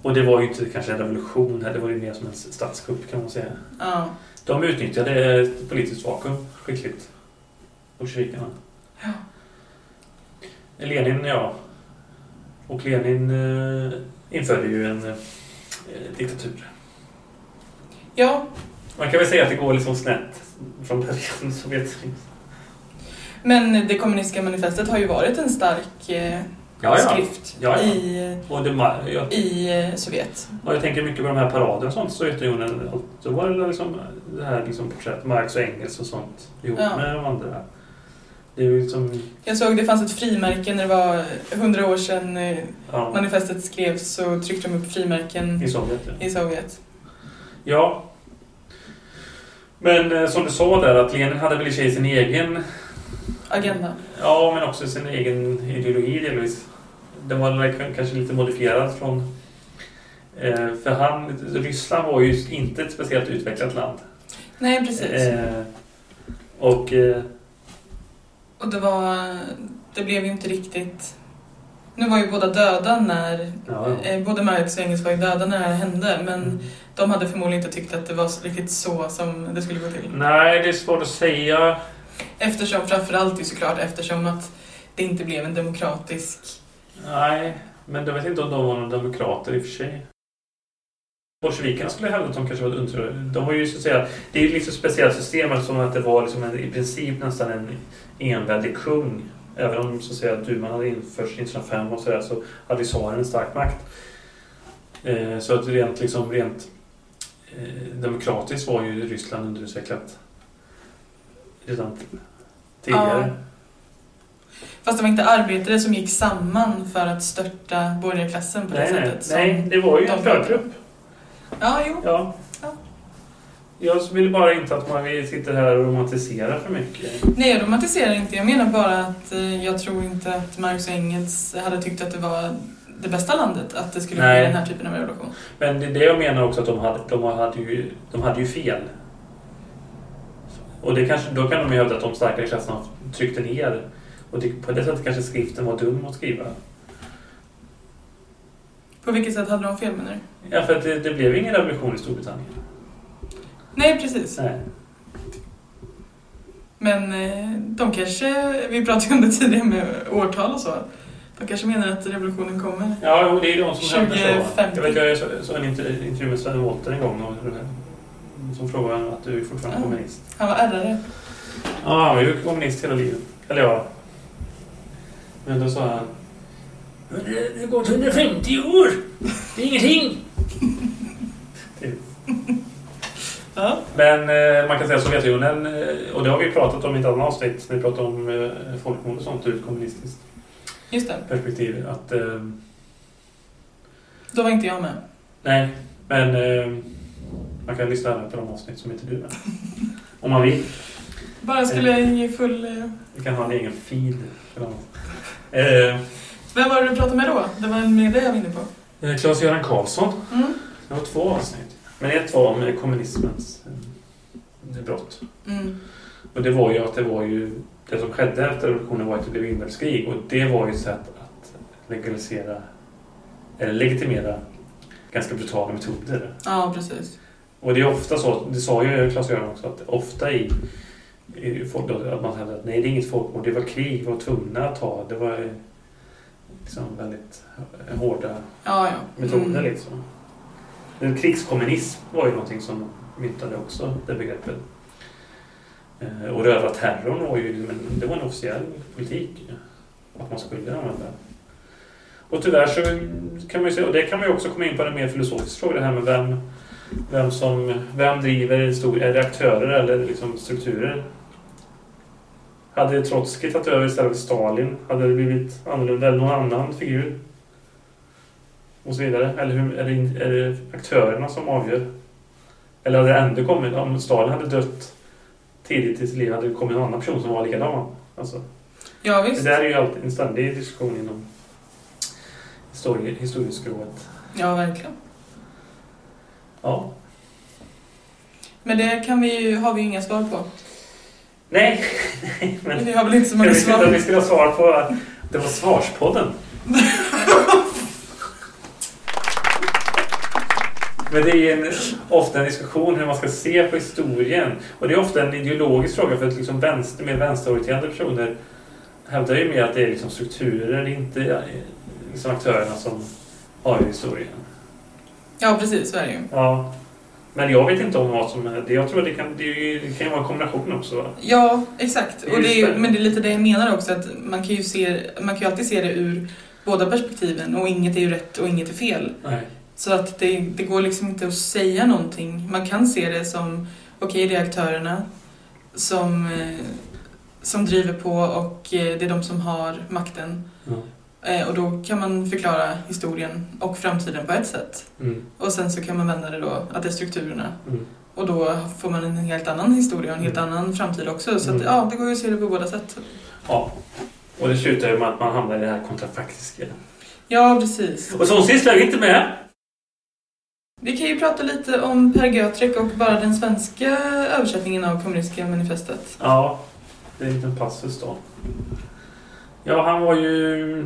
Och det var ju inte kanske en revolution här, det var ju mer som en statskupp kan man säga.
Ja.
De utnyttjade ett politiskt vakuum skickligt. Bolsjevikerna.
Ja.
Lenin, ja. Och Lenin eh, införde ju en eh, diktatur.
ja,
Man kan väl säga att det går liksom snett från början. Sovjetunionen.
men det kommunistiska manifestet har ju varit en stark eh,
Ja, ja.
skrift
Ja, ja.
I,
Och det,
i eh, Sovjet.
och jag tänker mycket på de här paraderna och sånt. Sovjetunionen, då var det liksom det här liksom porträtt, Marx och Engels och sånt ihop med de andra. Liksom,
Jag såg det fanns ett frimärke när det var hundra år sedan eh,
ja,
manifestet skrevs så tryckte de upp frimärken
i Sovjet. Ja.
i Sovjet.
Ja. Men eh, som du sa där att Lenin hade väl i sig sin egen,
Agenda.
ja men också sin egen ideologi delvis. Den var kanske lite modifierad från, eh, för han, Ryssland var ju inte ett speciellt utvecklat land.
Nej, precis.
Och
Och det var... Det blev ju inte riktigt... Nu var ju båda döda när...
ja, ja.
Eh, både Marx och Engels var ju döda när det här hände, men
Mm.
de hade förmodligen inte tyckt att det var riktigt så som det skulle gå till.
Nej, det är svårt att säga.
Eftersom, framförallt ju såklart eftersom att det inte blev en demokratisk...
Nej, men jag vet inte om de var några demokrater i och för sig. Bolsjevikerna skulle hävda att de kanske var ett under... De var ju så att säga... Det är ju liksom ett speciellt system eftersom att det var liksom en, i princip nästan en enväldig kung. Även om så att säga duman hade införts 1905 och sådär så hade tsaren en stark makt. Eh, så att rent liksom rent eh, demokratiskt var ju Ryssland underutvecklat redan tidigare.
Fast det var inte arbetare som gick samman för att störta borgarklassen på det
Nej, nej,
sättet. som-
nej, det var ju en förgrupp.
Ja, jo.
Ja.
Ja.
Jag vill bara inte att man sitta här och romantisera för mycket.
Nej, jag romantiserar inte. Jag menar bara att eh, jag tror inte att Marx och Engels hade tyckt att det var det bästa landet att det skulle
Nej.
bli den här typen av revolution.
Men det är det jag menar också att de hade, de hade, ju, de hade ju fel. Och det kanske, då kan de ju hävda att de starkare klasserna tryckte ner. Och på det sättet kanske skriften var dum att skriva.
På vilket sätt hade de fel menar du?
Ja, för att det, det blev ingen revolution i Storbritannien.
Nej, precis.
Nej.
Men eh, de kanske, vi pratade ju om det tidigare med årtal och så. De kanske menar att revolutionen kommer.
Ja, det är ju de som hävdar så.
2050.
Jag vet, jag så, så en inter- intervju med Sven Wollter en gång och, som frågade att du är fortfarande
Ja.
kommunist.
Han var ärrare.
Ja, han var ju kommunist hela livet. Eller ja. Men då sa han... "Men Det det har gått 150 år! Det är ingenting! Typ.
Ja.
Men eh, man kan säga att Sovjetunionen, eh, och det har vi pratat om i ett annat avsnitt när vi pratade om eh, folkmord och sånt ur ett kommunistiskt
Just det.
perspektiv. Att, eh,
Då var inte jag med.
nej, men eh, man kan lyssna även på de avsnitt som inte du är med. Om man vill.
Bara skulle ge full... Eh...
Vi kan ha en egen feed. för dem. Eh,
Vem var det du pratade med då? Det var mer det jag var inne på.
eh, Claes-Göran Karlsson.
Mm.
Det var två avsnitt. Men ett var om kommunismens eh, brott.
Mm.
Och det var ju att det var ju det som skedde efter revolutionen var att det blev inbördeskrig och det var ju ett sätt att legalisera eller legitimera ganska brutala metoder.
Ja, precis.
Och det är ofta så, det sa ju Claes-Göran också, att ofta i, i folk, att man hävdar att nej det är inget folkmord, det var krig, vi var tvungna att ta, det var liksom väldigt hårda
Ja, ja.
metoder
Mm.
liksom. Men Krigskommunism var ju någonting som myntade också det begreppet. Eh, och rövarterrorn var ju det var en officiell politik eh, att man skulle använda. Och tyvärr så kan man ju säga, och det kan man ju också komma in på en mer filosofisk fråga, det här med vem, vem som vem driver stor, är det aktörer eller liksom strukturer? Hade Trotskij tagit över istället för Stalin? Hade det blivit annorlunda? Eller någon annan figur? Och så vidare. Eller hur, är, det, är det aktörerna som avgör? Eller hade det ändå kommit, om Stalin hade dött tidigt i sitt liv, hade det kommit en annan person som var likadan? Alltså,
Ja,
det
visst.
där är ju alltid en ständig diskussion inom historie, historieskrået.
Ja, verkligen.
Ja.
Men det kan vi ju, har vi ju inga svar på.
Nej, nej, men
Vi har väl inte så
jag
många
inte att vi
svar.
skulle ha svar på det var Svarspodden. Men det är en, ofta en diskussion hur man ska se på historien. Och det är ofta en ideologisk fråga för att liksom vänster, mer vänsterorienterade personer hävdar ju mer att det är liksom strukturer, inte eh, liksom aktörerna som avgör historien.
Ja, precis. Så är det ju.
Ja. Men jag vet inte om vad som är det. Jag tror att det kan, det, kan vara en kombination också.
Ja, exakt.
Det
Och det är, men det är lite det jag menar också, att man kan ju, se, man kan ju alltid se det ur båda perspektiven och inget är ju rätt och inget är fel.
Nej.
Så att det, det går liksom inte att säga någonting. Man kan se det som, okej det är aktörerna som, eh, som driver på och eh, det är de som har makten. Eh, Och då kan man förklara historien och framtiden på ett sätt.
Mm.
Och sen så kan man vända det då, att det är strukturerna.
Mm.
Och då får man en helt annan historia och en helt
Mm.
annan framtid också. Så att,
Mm.
ja, det går ju att se det på båda sätt.
Ja. Och det slutar ju med att man hamnar i det här kontrafaktiska.
Ja, precis.
Och sist är vi inte med.
Vi kan ju prata lite om Per Götrek och bara den svenska översättningen av kommunistiska manifestet.
Ja, det är en liten passus då. Ja, han var ju...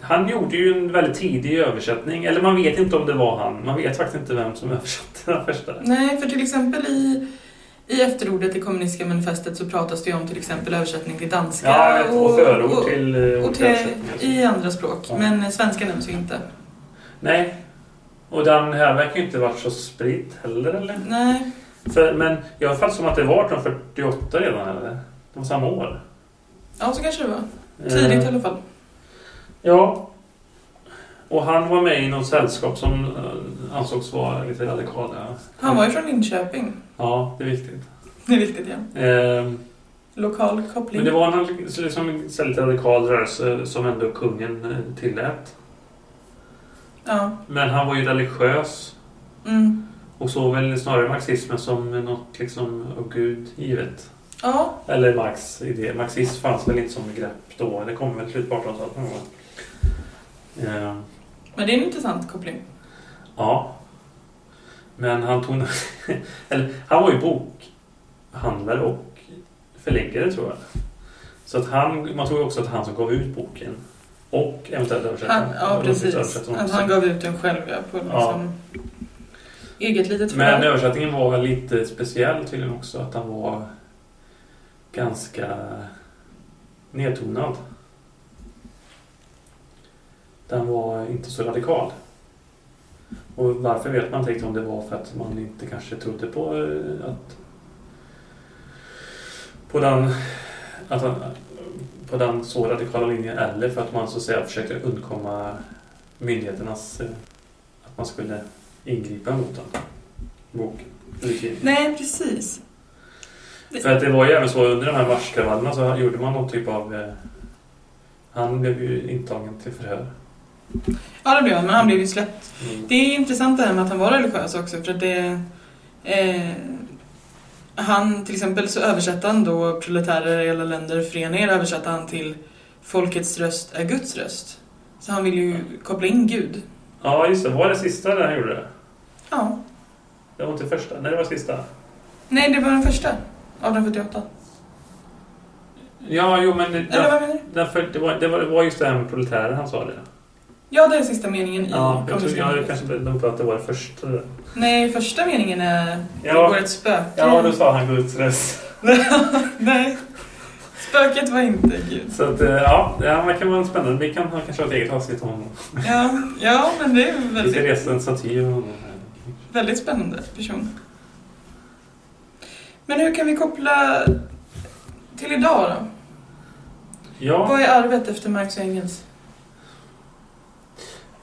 Han gjorde ju en väldigt tidig översättning. Eller man vet inte om det var han. Man vet faktiskt inte vem som översatte den första.
Nej, för till exempel i, i efterordet i kommunistiska manifestet så pratas det ju om till exempel översättning till danska
Ja, vet, och förord
och,
till eh,
och
olika
till,
översättningar.
i andra språk.
Ja.
Men svenska nämns ju inte.
Nej. Och den här verkar ju inte varit så spridd heller, eller?
Nej,
För, men jag har fattat som att det var 1848 redan, eller? Det var samma år.
ja så kanske det var. Tidigt i
Eh,
alla fall.
Ja. Och han var med i något sällskap som eh, ansågs vara lite radikala.
Han var ju från Linköping.
Ja, det är viktigt.
Det är viktigt ja.
Eh,
Lokal koppling.
men det var en liksom, lite radikal rörelse som ändå kungen eh, tillät.
Ja.
Men han var ju religiös
Mm.
och såg väl snarare marxismen som något liksom av Gud givet.
Ja,
Eller Marx idé. Marxism fanns väl inte som begrepp då. Det kom väl slut på 1800-talet någon gång.
Men det är en intressant koppling.
Ja. Men han tog... eller, han var ju bokhandlare och förläggare tror jag. Så att han, man tror ju också att han som gav ut boken och eventuellt den.
ja, precis. Att han gav ut den själv ja, på liksom eget litet
Men
förlag.
översättningen var lite speciell tydligen också. Att han var ganska nedtonad. Den var inte så radikal. Och varför vet man inte riktigt om det var för att man inte kanske trodde på eh, att på den, att han, på den så radikala linjen eller för att man så att säga försökte undkomma myndigheternas eh, att man skulle ingripa mot den utgivningen.
Nej, precis.
För att det var ju även så under de här marskravallerna så gjorde man någon typ av... Eh, han blev ju intagen till förhör.
Ja, det blev han, men han blev ju släppt.
Mm.
Det är intressant det här med att han var religiös också, för att det... Eh, han, till exempel så översatte han då proletärer i alla länder, föreningar översatte han till Folkets röst är Guds röst. Så han vill ju koppla in Gud.
Ja, just det. Var det sista där han gjorde det?
Ja,
Det var inte första. Nej, det var sista.
Nej, det var den första. 1848.
Ja, jo men det,
Eller vad menar du?
därför, det, var, det, var, det var just det här med proletärer han sa det.
Ja, det är sista meningen i
Ja, jag tror jag
manifestet.
kanske de att det var det första.
Nej, första meningen är det
Ja.
går ett spöke.
Ja, då sa han Guds röst.
Nej. Spöket var inte Gud.
Så att, eh, ja, det verkar vara spännande. Vi kan ha kanske ha ett eget avsnitt om honom.
Ja, ja men det är väldigt,
resa en staty av honom.
väldigt spännande person. Men hur kan vi koppla till idag då?
Ja,
Vad är arvet efter Marx och Engels?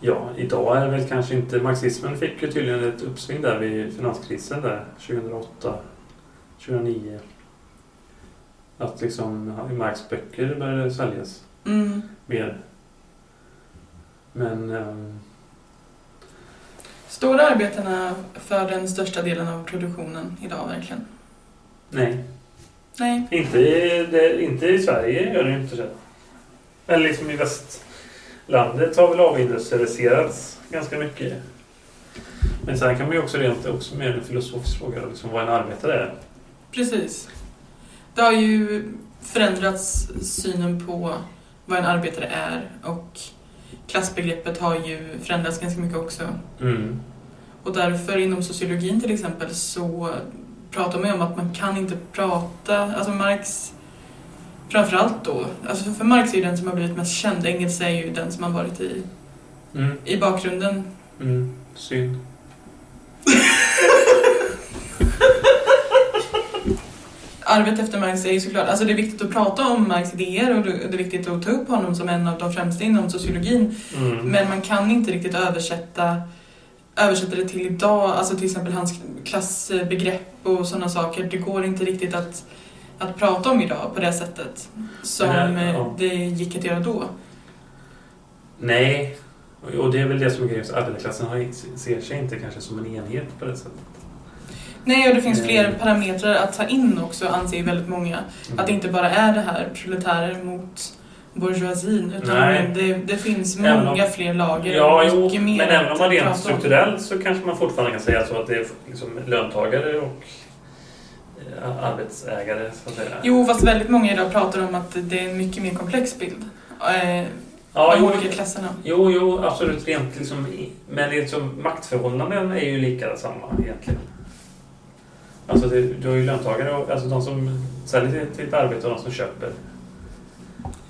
Ja, idag är det väl kanske inte... Marxismen fick ju tydligen ett uppsving där vid finanskrisen där 2008, 2009. Att liksom Marx böcker började säljas
Mm.
mer. Men... ehm,
Står arbetarna för den största delen av produktionen idag verkligen?
nej,
Nej.
inte i, det, inte i Sverige gör det inte det. Eller liksom i västlandet har väl avindustrialiserats ganska mycket. Men sen kan man ju också rent också med en filosofisk fråga, liksom vad en arbetare är.
Precis. Det har ju förändrats synen på vad en arbetare är och klassbegreppet har ju förändrats ganska mycket också.
Mm.
Och därför inom sociologin till exempel så pratar man ju om att man kan inte prata, alltså Marx framförallt då, alltså för Marx är ju den som har blivit mest känd, Engels är ju den som har varit i,
Mm.
i bakgrunden.
Mm. Synd.
Arvet efter Marx är ju såklart, alltså det är viktigt att prata om Marx idéer och det är viktigt att ta upp honom som en av de främsta inom sociologin
Mm.
Men man kan inte riktigt översätta, översätta det till idag, alltså till exempel hans klassbegrepp och sådana saker. Det går inte riktigt att, att prata om idag på det sättet som eh,
ja.
det gick att göra då.
Nej, och- det är väl det som är grejen. Arbetarklassen har, ser sig inte kanske som en enhet på det sättet.
Nej, och det finns fler parametrar att ta in också, anser väldigt många.
Mm.
Att det inte bara är det här proletärer mot bourgeoisien, utan det, det finns
Även
många
om-
fler lager.
Ja, jo, men även om man rent strukturellt så kanske man fortfarande kan säga så att det är liksom löntagare och arbetsägare så att säga.
Jo, fast väldigt många idag pratar om att det är en mycket mer komplex bild. Eh,
ja,
de
jo,
olika klasserna.
jo, jo, absolut. Rent liksom, men liksom, maktförhållanden är ju lika samma egentligen. Alltså det, du har ju löntagare, och, alltså de som säljer ett arbete och de som köper.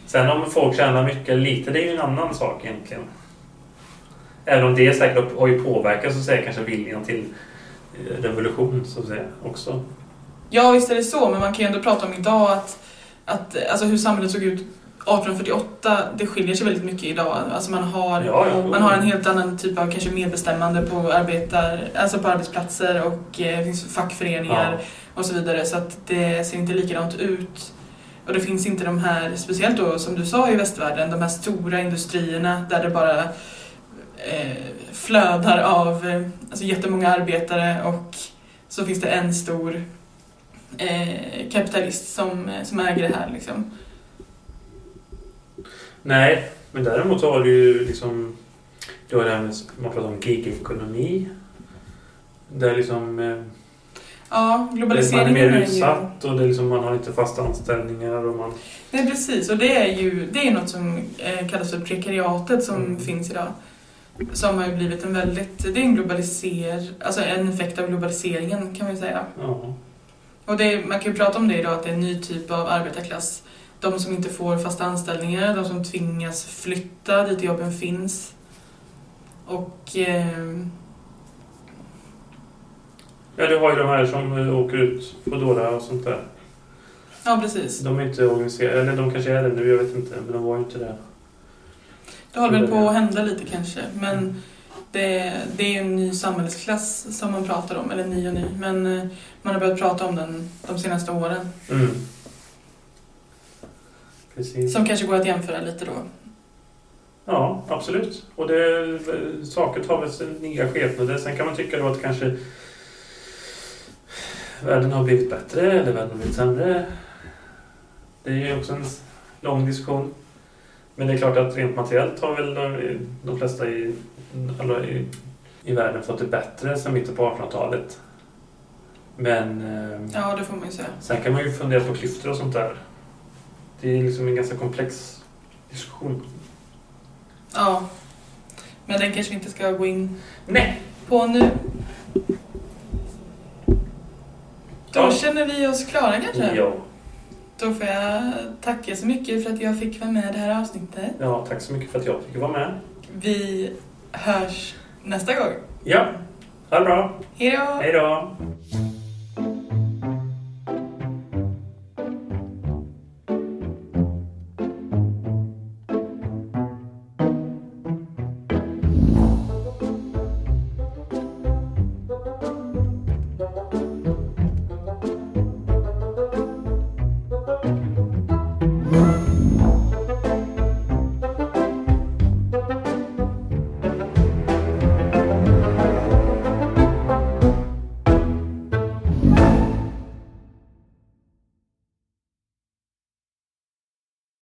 Sen om folk tjänar mycket eller lite, det är ju en annan sak egentligen. Även om det säkert har ju påverkat så säga kanske viljan till eh, revolution så att säga också.
Ja, visst är det så, men man kan ju ändå prata om idag att, att alltså hur samhället såg ut 1848, det skiljer sig väldigt mycket idag. Alltså man har,
Ja, ja.
man har en helt annan typ av kanske medbestämmande på, arbetar, alltså på arbetsplatser och eh, det finns fackföreningar
Ja.
och så vidare. Så att det ser inte likadant ut. Och det finns inte de här, speciellt då som du sa i västvärlden, de här stora industrierna där det bara eh, flödar av eh, alltså jättemånga arbetare och så finns det en stor eh, kapitalist som, eh, som äger det här. Liksom.
Nej, men däremot har du ju liksom... Du har det här med, man pratar om gigekonomi. Där liksom... Eh,
Ja,
man är
globaliseringen
mer
är ju...
utsatt och det är liksom, man har inte fasta anställningar och man...
Nej, precis. Och det är ju det är något som eh, kallas för prekariatet som
Mm.
finns idag. Som har blivit en väldigt... Det är en globaliser... Alltså en effekt av globaliseringen kan man ju säga.
Ja.
Och det, man kan ju prata om det idag, att det är en ny typ av arbetarklass. De som inte får fasta anställningar, de som tvingas flytta dit jobben finns. Och... Eh,
ja, du har ju de här som eh, åker ut på Dora och sånt där.
ja, precis.
De är inte organiserade, eller de kanske är det nu, jag vet inte. Men de var ju inte det.
Det håller väl på att hända lite kanske. Men det, det är en ny samhällsklass som man pratar om. Eller ny och ny. Men eh, man har börjat prata om den de senaste åren.
Mm. Precis.
Som kanske går att jämföra lite då.
Ja, absolut. Och det, saker tar väl nya skepnader. Sen kan man tycka då att kanske världen har blivit bättre eller världen har blivit sämre. Det är ju också en lång diskussion. Men det är klart att rent materiellt har väl de, de flesta i, alla i, i världen fått det bättre sedan mitten på 1800-talet. Men eh,
Ja, det får man ju säga.
sen kan man ju fundera på klyftor och sånt där. Det är liksom en ganska komplex diskussion.
Ja. Men den kanske vi inte ska gå in
Nej!
på nu. Då
Ja.
känner vi oss klara kanske?
Ja.
Då får jag tacka så mycket för att jag fick vara med i det här avsnittet.
ja, tack så mycket för att jag fick vara med.
Vi hörs nästa gång.
Ja, ha det bra.
Hej då!
Hej då!